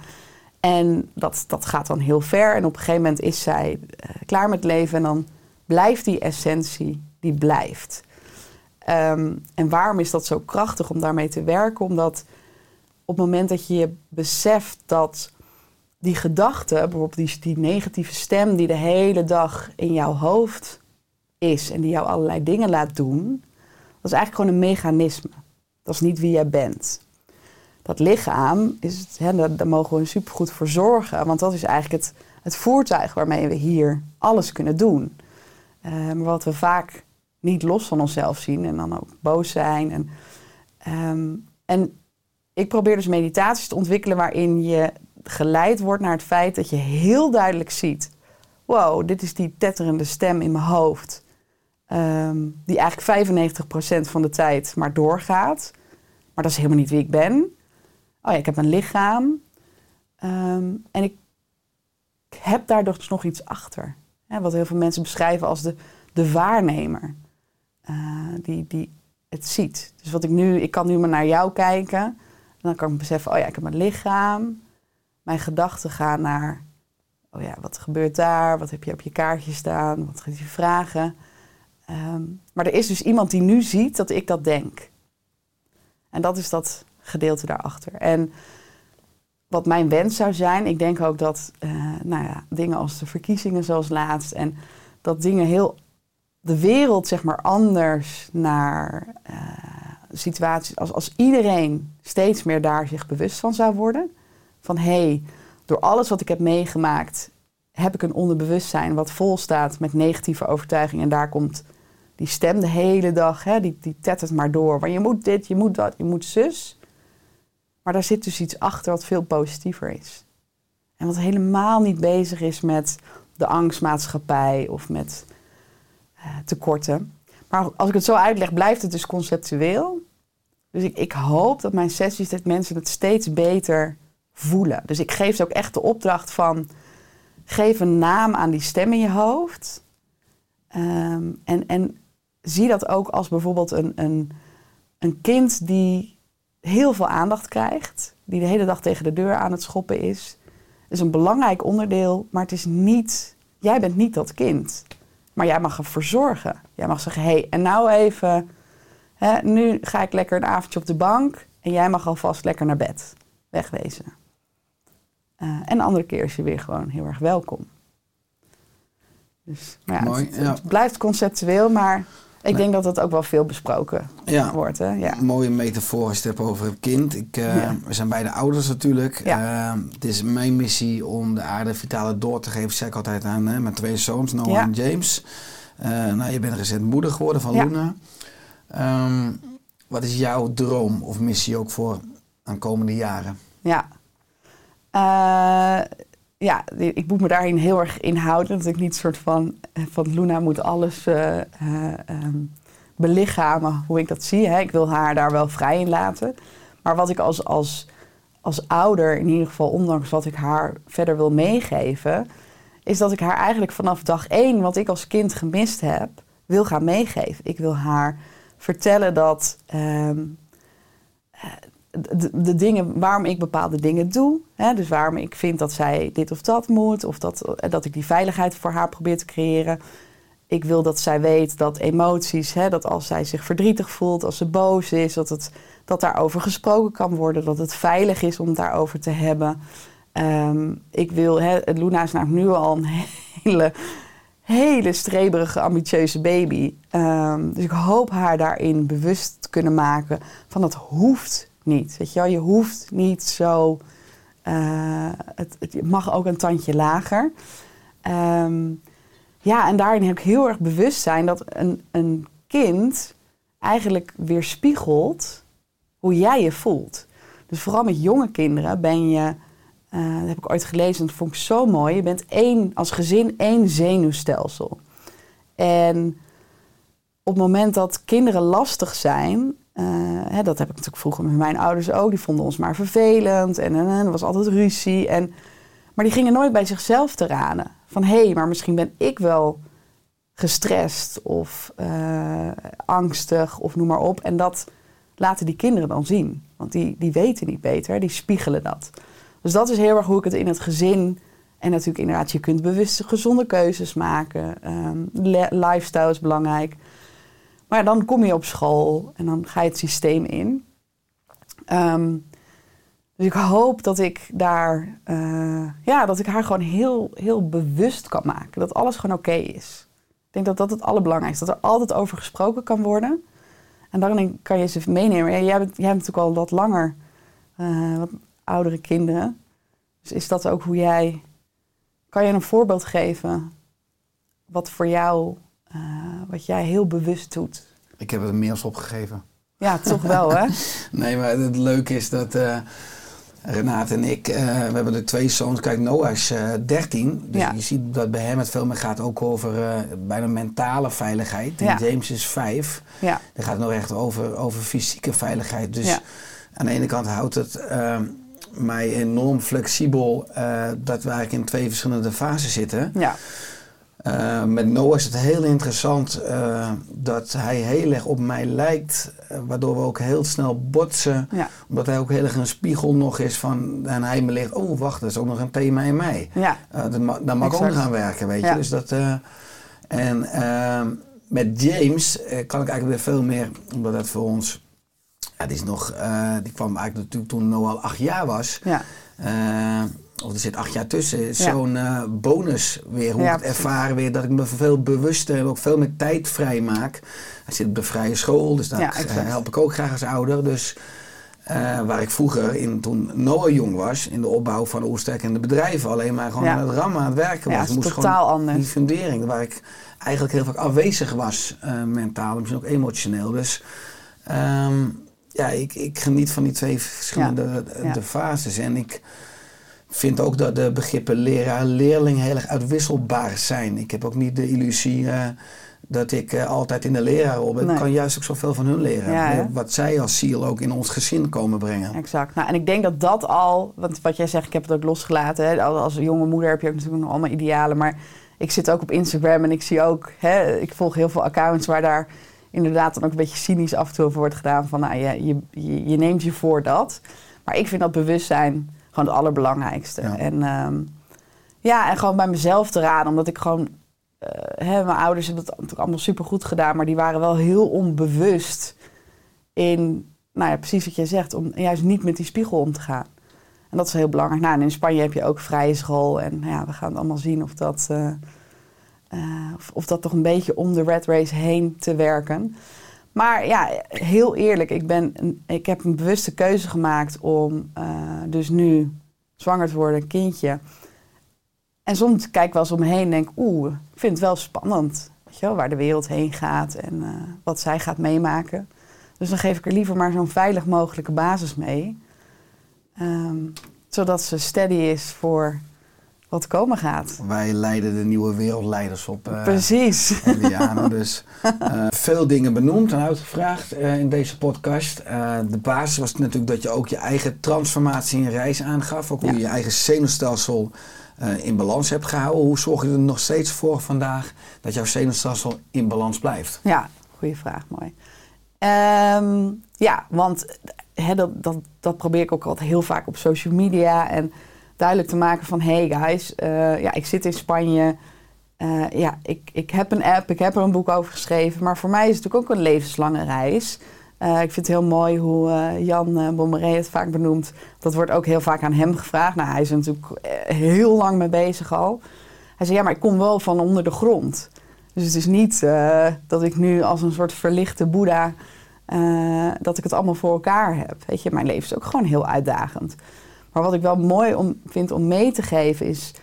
Speaker 4: En dat, dat gaat dan heel ver. En op een gegeven moment is zij eh, klaar met leven en dan blijft die essentie, die blijft. Ehm, en waarom is dat zo krachtig om daarmee te werken? Omdat op het moment dat je je beseft dat die gedachte, bijvoorbeeld die, die negatieve stem die de hele dag in jouw hoofd is en die jou allerlei dingen laat doen, dat is eigenlijk gewoon een mechanisme. Dat is niet wie jij bent. Dat lichaam, is het, hè, daar, mogen we supergoed voor zorgen, want dat is eigenlijk het, het voertuig waarmee we hier alles kunnen doen. Maar wat we vaak niet los van onszelf zien en dan ook boos zijn. En, ehm, en ik probeer dus meditaties te ontwikkelen waarin je geleid wordt naar het feit dat je heel duidelijk ziet: wow, dit is die tetterende stem in mijn hoofd, ehm, die eigenlijk 95% van de tijd maar doorgaat. Maar dat is helemaal niet wie ik ben. Oh ja, ik heb een lichaam. Ehm, en ik heb daar dus nog iets achter. Wat heel veel mensen beschrijven als de, de waarnemer. Eh, die, die het ziet. Dus wat ik nu, ik kan nu maar naar jou kijken. En dan kan ik beseffen, oh ja, ik heb een lichaam. Mijn gedachten gaan naar, oh ja, wat gebeurt daar? Wat heb je op je kaartje staan? Wat gaat je vragen? Ehm, maar er is dus iemand die nu ziet dat ik dat denk. En dat is dat gedeelte daarachter. En wat mijn wens zou zijn, ik denk ook dat eh, nou ja, dingen als de verkiezingen zoals laatst en dat dingen heel de wereld zeg maar anders naar eh, situaties als als iedereen steeds meer daar zich bewust van zou worden van hé hey, door alles wat ik heb meegemaakt, heb ik een onderbewustzijn wat vol staat met negatieve overtuigingen. En daar komt die stem de hele dag, hè, die, die tettert maar door. Want je moet dit, je moet dat, je moet zus. Maar daar zit dus iets achter wat veel positiever is. En wat helemaal niet bezig is met de angstmaatschappij of met tekorten. Maar als ik het zo uitleg, blijft het dus conceptueel. Dus ik, ik hoop dat mijn sessies, dat mensen het steeds beter voelen. Dus ik geef ze ook echt de opdracht van... geef een naam aan die stem in je hoofd. Ehm, en, en zie dat ook als bijvoorbeeld een, een, een kind die heel veel aandacht krijgt. Die de hele dag tegen de deur aan het schoppen is. is een belangrijk onderdeel, maar het is niet... Jij bent niet dat kind. Maar jij mag ervoor zorgen. Jij mag zeggen, hé, hey, en nou even... Hè, nu ga ik lekker een avondje op de bank... en jij mag alvast lekker naar bed. Wegwezen. Uh, en de andere keer is je weer gewoon heel erg welkom. Dus, maar ja,
Speaker 2: Mooi,
Speaker 4: het,
Speaker 2: ja.
Speaker 4: het blijft conceptueel, maar ik
Speaker 2: Nee.
Speaker 4: denk dat het ook wel veel besproken
Speaker 2: Ja.
Speaker 4: wordt. Hè? Ja.
Speaker 2: Een mooie metafoor als je het hebt over een kind. Ik, eh,
Speaker 4: Ja.
Speaker 2: We zijn beide ouders natuurlijk.
Speaker 4: Ja.
Speaker 2: Eh, het is mijn missie om de aarde vitale door te geven. Zeg ik altijd aan hè, mijn twee zoons, Noah en James. Eh, nou, je bent recent moeder geworden van. Luna. Ehm, wat is jouw droom of missie ook voor aankomende jaren?
Speaker 4: Ja. Ja, ik moet me daarin heel erg inhouden. Dat ik niet soort van, eh, van Luna moet alles eh, eh, ehm, belichamen hoe ik dat zie. Hè. Ik wil haar daar wel vrij in laten. Maar wat ik als, als, als ouder, in ieder geval ondanks wat ik haar verder wil meegeven... is dat ik haar eigenlijk vanaf dag één, wat ik als kind gemist heb, wil gaan meegeven. Ik wil haar vertellen dat... ehm, de, dingen waarom ik bepaalde dingen doe. Hè, dus waarom ik vind dat zij dit of dat moet. Of dat, eh, dat ik die veiligheid voor haar probeer te creëren. Ik wil dat zij weet dat emoties, hè, dat als zij zich verdrietig voelt, als ze boos is, dat, het, dat daarover gesproken kan worden. Dat het veilig is om het daarover te hebben. Ehm, ik wil, hè, Luna is namelijk nu al een hele, hele streberige, ambitieuze baby. Ehm, dus ik hoop haar daarin bewust te kunnen maken van dat hoeft niet. Weet je, je hoeft niet zo. eh, het, het mag ook een tandje lager. Ehm, ja, en daarin heb ik heel erg bewust zijn dat een, een kind eigenlijk weerspiegelt hoe jij je voelt. Dus vooral met jonge kinderen ben je, eh, dat heb ik ooit gelezen, dat vond ik zo mooi. Je bent één, als gezin één zenuwstelsel. En op het moment dat kinderen lastig zijn, hè, dat heb ik natuurlijk vroeger met mijn ouders ook, die vonden ons maar vervelend en, en, er was altijd ruzie. En, maar die gingen nooit bij zichzelf te raden. Van hé, hey, maar misschien ben ik wel gestrest of eh, angstig of noem maar op. En dat laten die kinderen dan zien. Want die, die weten niet beter, die spiegelen dat. Dus dat is heel erg hoe ik het in het gezin... En natuurlijk inderdaad, je kunt bewust gezonde keuzes maken. Ehm, le- lifestyle is belangrijk. Maar dan kom je op school en dan ga je het systeem in. Ehm, dus ik hoop dat ik daar, eh, ja, dat ik haar gewoon heel, heel bewust kan maken. Dat alles gewoon oké is. Ik denk dat dat het allerbelangrijkste is. Dat er altijd over gesproken kan worden. En daarin kan je ze meenemen. Jij, bent, jij hebt natuurlijk al wat langer, eh, wat oudere kinderen. Dus is dat ook hoe jij... Kan je een voorbeeld geven wat voor jou, eh, wat jij heel bewust doet?
Speaker 2: Ik heb er mails opgegeven.
Speaker 4: Ja, toch wel, hè?
Speaker 2: Nee, maar het leuke is dat eh Renate en ik, eh, we hebben de twee zoons. Kijk, Noah is eh 13. Dus
Speaker 4: Ja.
Speaker 2: je ziet dat bij hem het veel meer gaat ook over bijna mentale veiligheid. En
Speaker 4: Ja.
Speaker 2: James is vijf.
Speaker 4: Ja,
Speaker 2: Dan gaat het nog echt over, over fysieke veiligheid. Dus
Speaker 4: Ja.
Speaker 2: aan de ene kant houdt het mij enorm flexibel dat we eigenlijk in twee verschillende fases zitten.
Speaker 4: ja,
Speaker 2: Eh, met Noah is het heel interessant eh, dat hij heel erg op mij lijkt, eh, waardoor we ook heel snel botsen.
Speaker 4: ja,
Speaker 2: Omdat hij ook heel erg een spiegel nog is van, en hij me ligt, oh wacht, dat is ook nog een thema in mij.
Speaker 4: ja,
Speaker 2: daar ma- daar mag ik ook
Speaker 4: Exact.
Speaker 2: nog aan werken, weet je.
Speaker 4: Ja.
Speaker 2: Dus dat, en met James kan ik eigenlijk weer veel meer, omdat dat voor ons, ja, die is nog, die kwam eigenlijk natuurlijk toen Noah al acht jaar was.
Speaker 4: ja,
Speaker 2: of er zit acht jaar tussen.
Speaker 4: Ja.
Speaker 2: Zo'n eh, bonus weer. Hoe
Speaker 4: Ja,
Speaker 2: ik het ervaren weer. Dat ik me veel bewuster en ook veel meer tijd vrij maak. Hij zit op de vrije school. Dus daar
Speaker 4: Ja, exact.
Speaker 2: help ik ook graag als ouder. Dus Eh, waar ik vroeger, in, toen Noah jong was, in de opbouw van Oersterk en de bedrijven, alleen maar gewoon
Speaker 4: Ja.
Speaker 2: aan het rammen, aan het werken
Speaker 4: Ja,
Speaker 2: was.
Speaker 4: het is
Speaker 2: Moest
Speaker 4: totaal
Speaker 2: gewoon
Speaker 4: anders.
Speaker 2: Die fundering, waar ik eigenlijk heel vaak afwezig was, eh, mentaal, misschien ook emotioneel. Dus ehm, ja, ik, ik geniet van die twee verschillende eh,
Speaker 4: Ja.
Speaker 2: de fases. En ik vind ook dat de begrippen leraar-leerling heel erg uitwisselbaar zijn. Ik heb ook niet de illusie eh, dat ik eh, altijd in de leraarrol ben.
Speaker 4: Nee.
Speaker 2: Ik kan juist ook zoveel van hun leren.
Speaker 4: Ja,
Speaker 2: wat zij als ziel ook in ons gezin komen brengen.
Speaker 4: Exact. Nou, en ik denk dat dat al, want wat jij zegt, ik heb het ook losgelaten. Hè? Als jonge moeder heb je ook natuurlijk nog allemaal idealen. Maar ik zit ook op Instagram en ik zie ook, hè, ik volg heel veel accounts waar daar inderdaad dan ook een beetje cynisch af en toe over wordt gedaan. Van nou, je, je, je neemt je voor dat. Maar ik vind dat bewustzijn gewoon het allerbelangrijkste.
Speaker 2: Ja.
Speaker 4: En ehm, ja, en gewoon bij mezelf te raden, omdat ik gewoon. eh, hè, mijn ouders hebben het natuurlijk allemaal supergoed gedaan, maar die waren wel heel onbewust in, nou ja, precies wat jij zegt, om juist niet met die spiegel om te gaan. En dat is heel belangrijk. Nou, en in Spanje heb je ook vrije school. En ja, we gaan het allemaal zien of dat, eh, eh, of, of dat toch een beetje om de red race heen te werken. Maar ja, heel eerlijk, ik, ben ik heb een bewuste keuze gemaakt om eh, dus nu zwanger te worden, een kindje. En soms kijk ik wel eens om me heen en denk, oeh, ik vind het wel spannend. Weet je wel, waar de wereld heen gaat en eh, wat zij gaat meemaken. Dus dan geef ik er liever maar zo'n veilig mogelijke basis mee. Ehm, zodat ze steady is voor wat komen gaat.
Speaker 2: Wij leiden de nieuwe wereldleiders op. eh,
Speaker 4: Precies.
Speaker 2: Dus eh, veel dingen benoemd en uitgevraagd eh, in deze podcast. De basis was natuurlijk dat je ook je eigen transformatie en reis aangaf. Ook hoe je je eigen zenuwstelsel in balans hebt gehouden. Hoe zorg je er nog steeds voor vandaag dat jouw zenuwstelsel in balans blijft?
Speaker 4: Ja, goede vraag, mooi. Ehm, ja, want dat, dat, dat probeer ik ook altijd heel vaak op social media. En duidelijk te maken van, hey guys, eh, ja, ik zit in Spanje. Eh, ja, ik, ik heb een app, ik heb er een boek over geschreven. Maar voor mij is het natuurlijk ook een levenslange reis. Eh, ik vind het heel mooi hoe Jan uh, Bommeré het vaak benoemt. Dat wordt ook heel vaak aan hem gevraagd. Nou, hij is er natuurlijk heel lang mee bezig al. Hij zei, ja, maar ik kom wel van onder de grond. Dus het is niet dat ik nu als een soort verlichte boeddha... dat ik het allemaal voor elkaar heb. Weet je, mijn leven is ook gewoon heel uitdagend. Maar wat ik wel mooi om, vind om mee te geven is...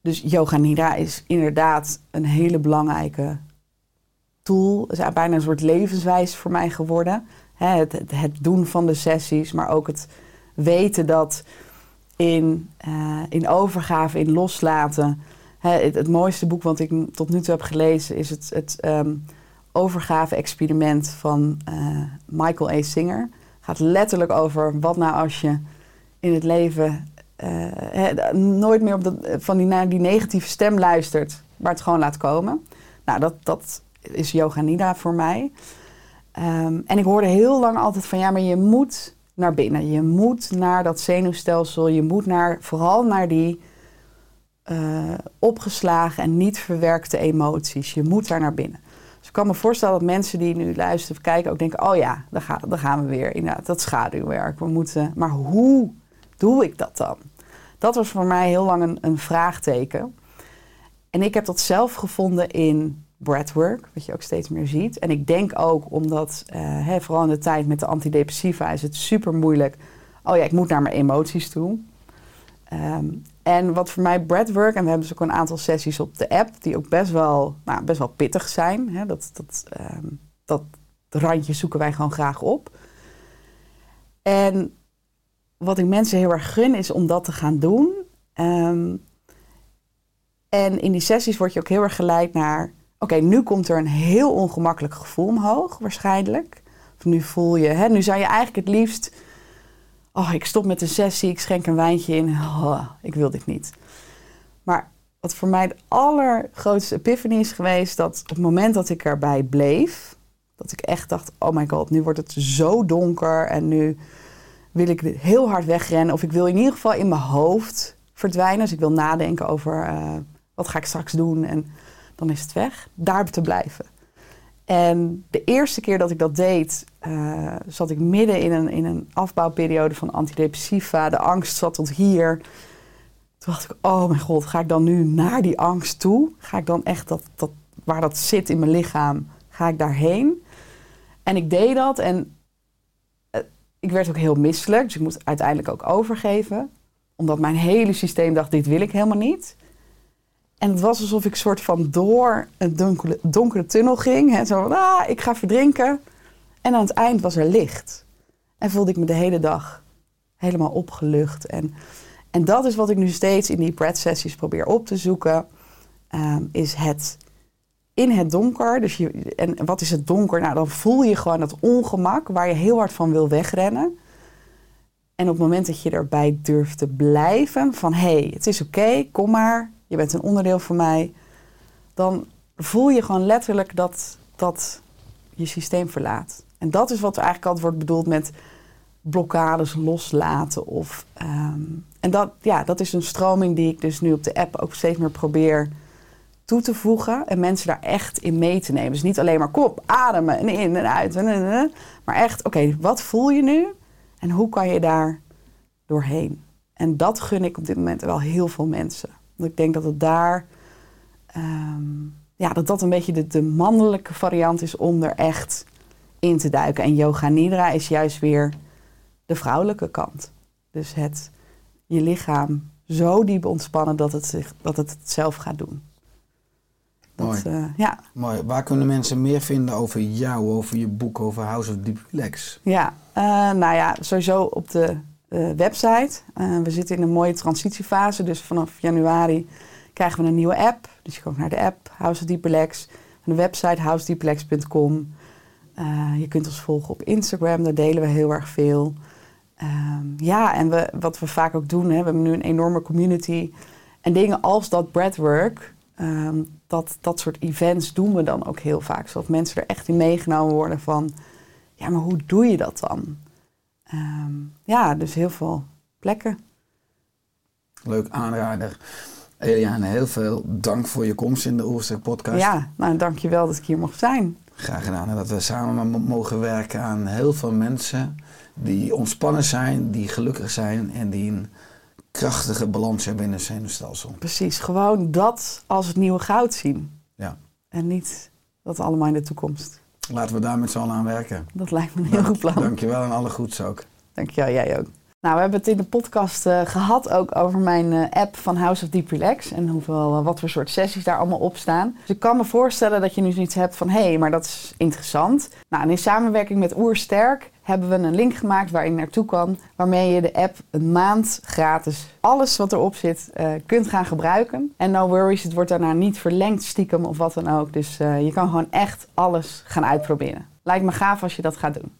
Speaker 4: Dus yoga nidra is inderdaad een hele belangrijke tool. Het is bijna een soort levenswijze voor mij geworden. Het, het, het doen van de sessies, maar ook het weten dat in, uh, in overgave, in loslaten... Het, het, mooiste boek wat ik tot nu toe heb gelezen is het, het um, overgave-experiment van uh, Michael A. Singer. gaat letterlijk over wat nou als je in het leven he, nooit meer op van die, naar die negatieve stem luistert, maar het gewoon laat komen. Nou, dat, dat is yoga nidra voor mij. Um, en ik hoorde heel lang altijd van ja, maar je moet naar binnen. Je moet naar dat zenuwstelsel. Je moet naar, vooral naar die uh, opgeslagen en niet verwerkte emoties. Je moet daar naar binnen. Dus ik kan me voorstellen dat mensen die nu luisteren of kijken ook denken: oh ja, daar, daar gaan we weer. Inderdaad, dat schaduwwerk. We moeten, maar hoe doe ik dat dan? Dat was voor mij heel lang een, een vraagteken. En ik heb dat zelf gevonden in breathwork, wat je ook steeds meer ziet. En ik denk ook omdat, hè, vooral in de tijd met de antidepressiva, is het super moeilijk. Oh ja, ik moet naar mijn emoties toe. Um, en wat voor mij breathwork, en we hebben dus ook een aantal sessies op de app, die ook best wel, nou, best wel pittig zijn. Dat, dat, um, dat randje zoeken wij gewoon graag op. En wat ik mensen heel erg gun, is om dat te gaan doen. Um, en in die sessies word je ook heel erg geleid naar... Oké, nu komt er een heel ongemakkelijk gevoel omhoog, waarschijnlijk. Of nu voel je... Hè, nu zou je eigenlijk het liefst... Oh, ik stop met de sessie, ik schenk een wijntje in. Oh, ik wil dit niet. Maar wat voor mij de allergrootste epiphany is geweest... dat op het moment dat ik erbij bleef... dat ik echt dacht, oh my god, nu wordt het zo donker... en nu wil ik heel hard wegrennen. Of ik wil in ieder geval in mijn hoofd verdwijnen. Dus ik wil nadenken over uh, wat ga ik straks doen. En dan is het weg. Daar te blijven. En de eerste keer dat ik dat deed, uh, zat ik midden in een, in een afbouwperiode van antidepressiva. De angst zat tot hier. Toen dacht ik, oh mijn god, ga ik dan nu naar die angst toe? Ga ik dan echt dat, dat, waar dat zit in mijn lichaam, ga ik daarheen? En ik deed dat en ik werd ook heel misselijk, dus ik moest uiteindelijk ook overgeven. Omdat mijn hele systeem dacht, dit wil ik helemaal niet. En het was alsof ik soort van door een donkere, donkere tunnel ging. Hè, zo van, ah, ik ga verdrinken. En aan het eind was er licht. En voelde ik me de hele dag helemaal opgelucht. En, en dat is wat ik nu steeds in die pret-sessies probeer op te zoeken. Ehm, is het in het donker. Dus je, en wat is het donker? Nou, dan voel je gewoon dat ongemak waar je heel hard van wil wegrennen. En op het moment dat je erbij durft te blijven, van hé, hey, het is oké, kom maar, je bent een onderdeel van mij, dan voel je gewoon letterlijk dat dat je systeem verlaat. En dat is wat er eigenlijk altijd wordt bedoeld met blokkades loslaten. Of, ehm, en dat, ja, dat is een stroming die ik dus nu op de app ook steeds meer probeer toe te voegen en mensen daar echt in mee te nemen. Dus niet alleen maar kop, ademen en in en uit. Maar echt, oké, wat voel je nu en hoe kan je daar doorheen? En dat gun ik op dit moment wel heel veel mensen. Want ik denk dat het daar, ehm, ja, dat dat een beetje de, de mannelijke variant is om er echt in te duiken. En yoga nidra is juist weer de vrouwelijke kant. Dus het je lichaam zo diep ontspannen dat het, zich, dat het het zelf gaat doen. Dat,
Speaker 2: Mooi.
Speaker 4: eh, ja,
Speaker 2: Mooi. Waar kunnen mensen meer vinden over jou, over je boek, over House of Deep Relax?
Speaker 4: ja. Eh, nou ja, sowieso op de eh, website. We zitten in een mooie transitiefase, dus vanaf januari krijgen we een nieuwe app. Dus je ook naar de app House of Deep Relax. En de website housedeeprelax.com. Je kunt ons volgen op Instagram, daar delen we heel erg veel. Ehm, ja, en we, wat we vaak ook doen, hè, we hebben nu een enorme community. En dingen als dat breathwork, ehm, dat, dat soort events doen we dan ook heel vaak. Zodat mensen er echt in meegenomen worden van, ja, maar hoe doe je dat dan? Ehm, ja, dus heel veel plekken.
Speaker 2: Leuk aanrader. Eliane, heel veel dank voor je komst in de Oerstek podcast.
Speaker 4: Ja, nou dankjewel dat ik hier mocht zijn.
Speaker 2: Graag gedaan. En dat we samen mo- mogen werken aan heel veel mensen die ontspannen zijn, die gelukkig zijn en die een krachtige balans hebben in hun zenuwstelsel.
Speaker 4: Precies, gewoon dat als het nieuwe goud zien.
Speaker 2: Ja.
Speaker 4: En niet dat allemaal in de toekomst.
Speaker 2: Laten we daar met z'n allen aan werken.
Speaker 4: Dat lijkt me een heel goed plan.
Speaker 2: Dankjewel en alle goeds ook.
Speaker 4: Dankjewel, jij ook. Nou, we hebben het in de podcast eh, gehad ook over mijn eh, app van House of Deep Relax. En hoeveel, eh, wat voor soort sessies daar allemaal op staan. Dus ik kan me voorstellen dat je nu zoiets hebt van... hé, hey, maar dat is interessant. Nou, en in samenwerking met Oersterk hebben we een link gemaakt waar je naartoe kan... waarmee je de app een maand gratis alles wat erop zit kunt gaan gebruiken. En no worries, het wordt daarna niet verlengd stiekem of wat dan ook. Dus je kan gewoon echt alles gaan uitproberen. Lijkt me gaaf als je dat gaat doen.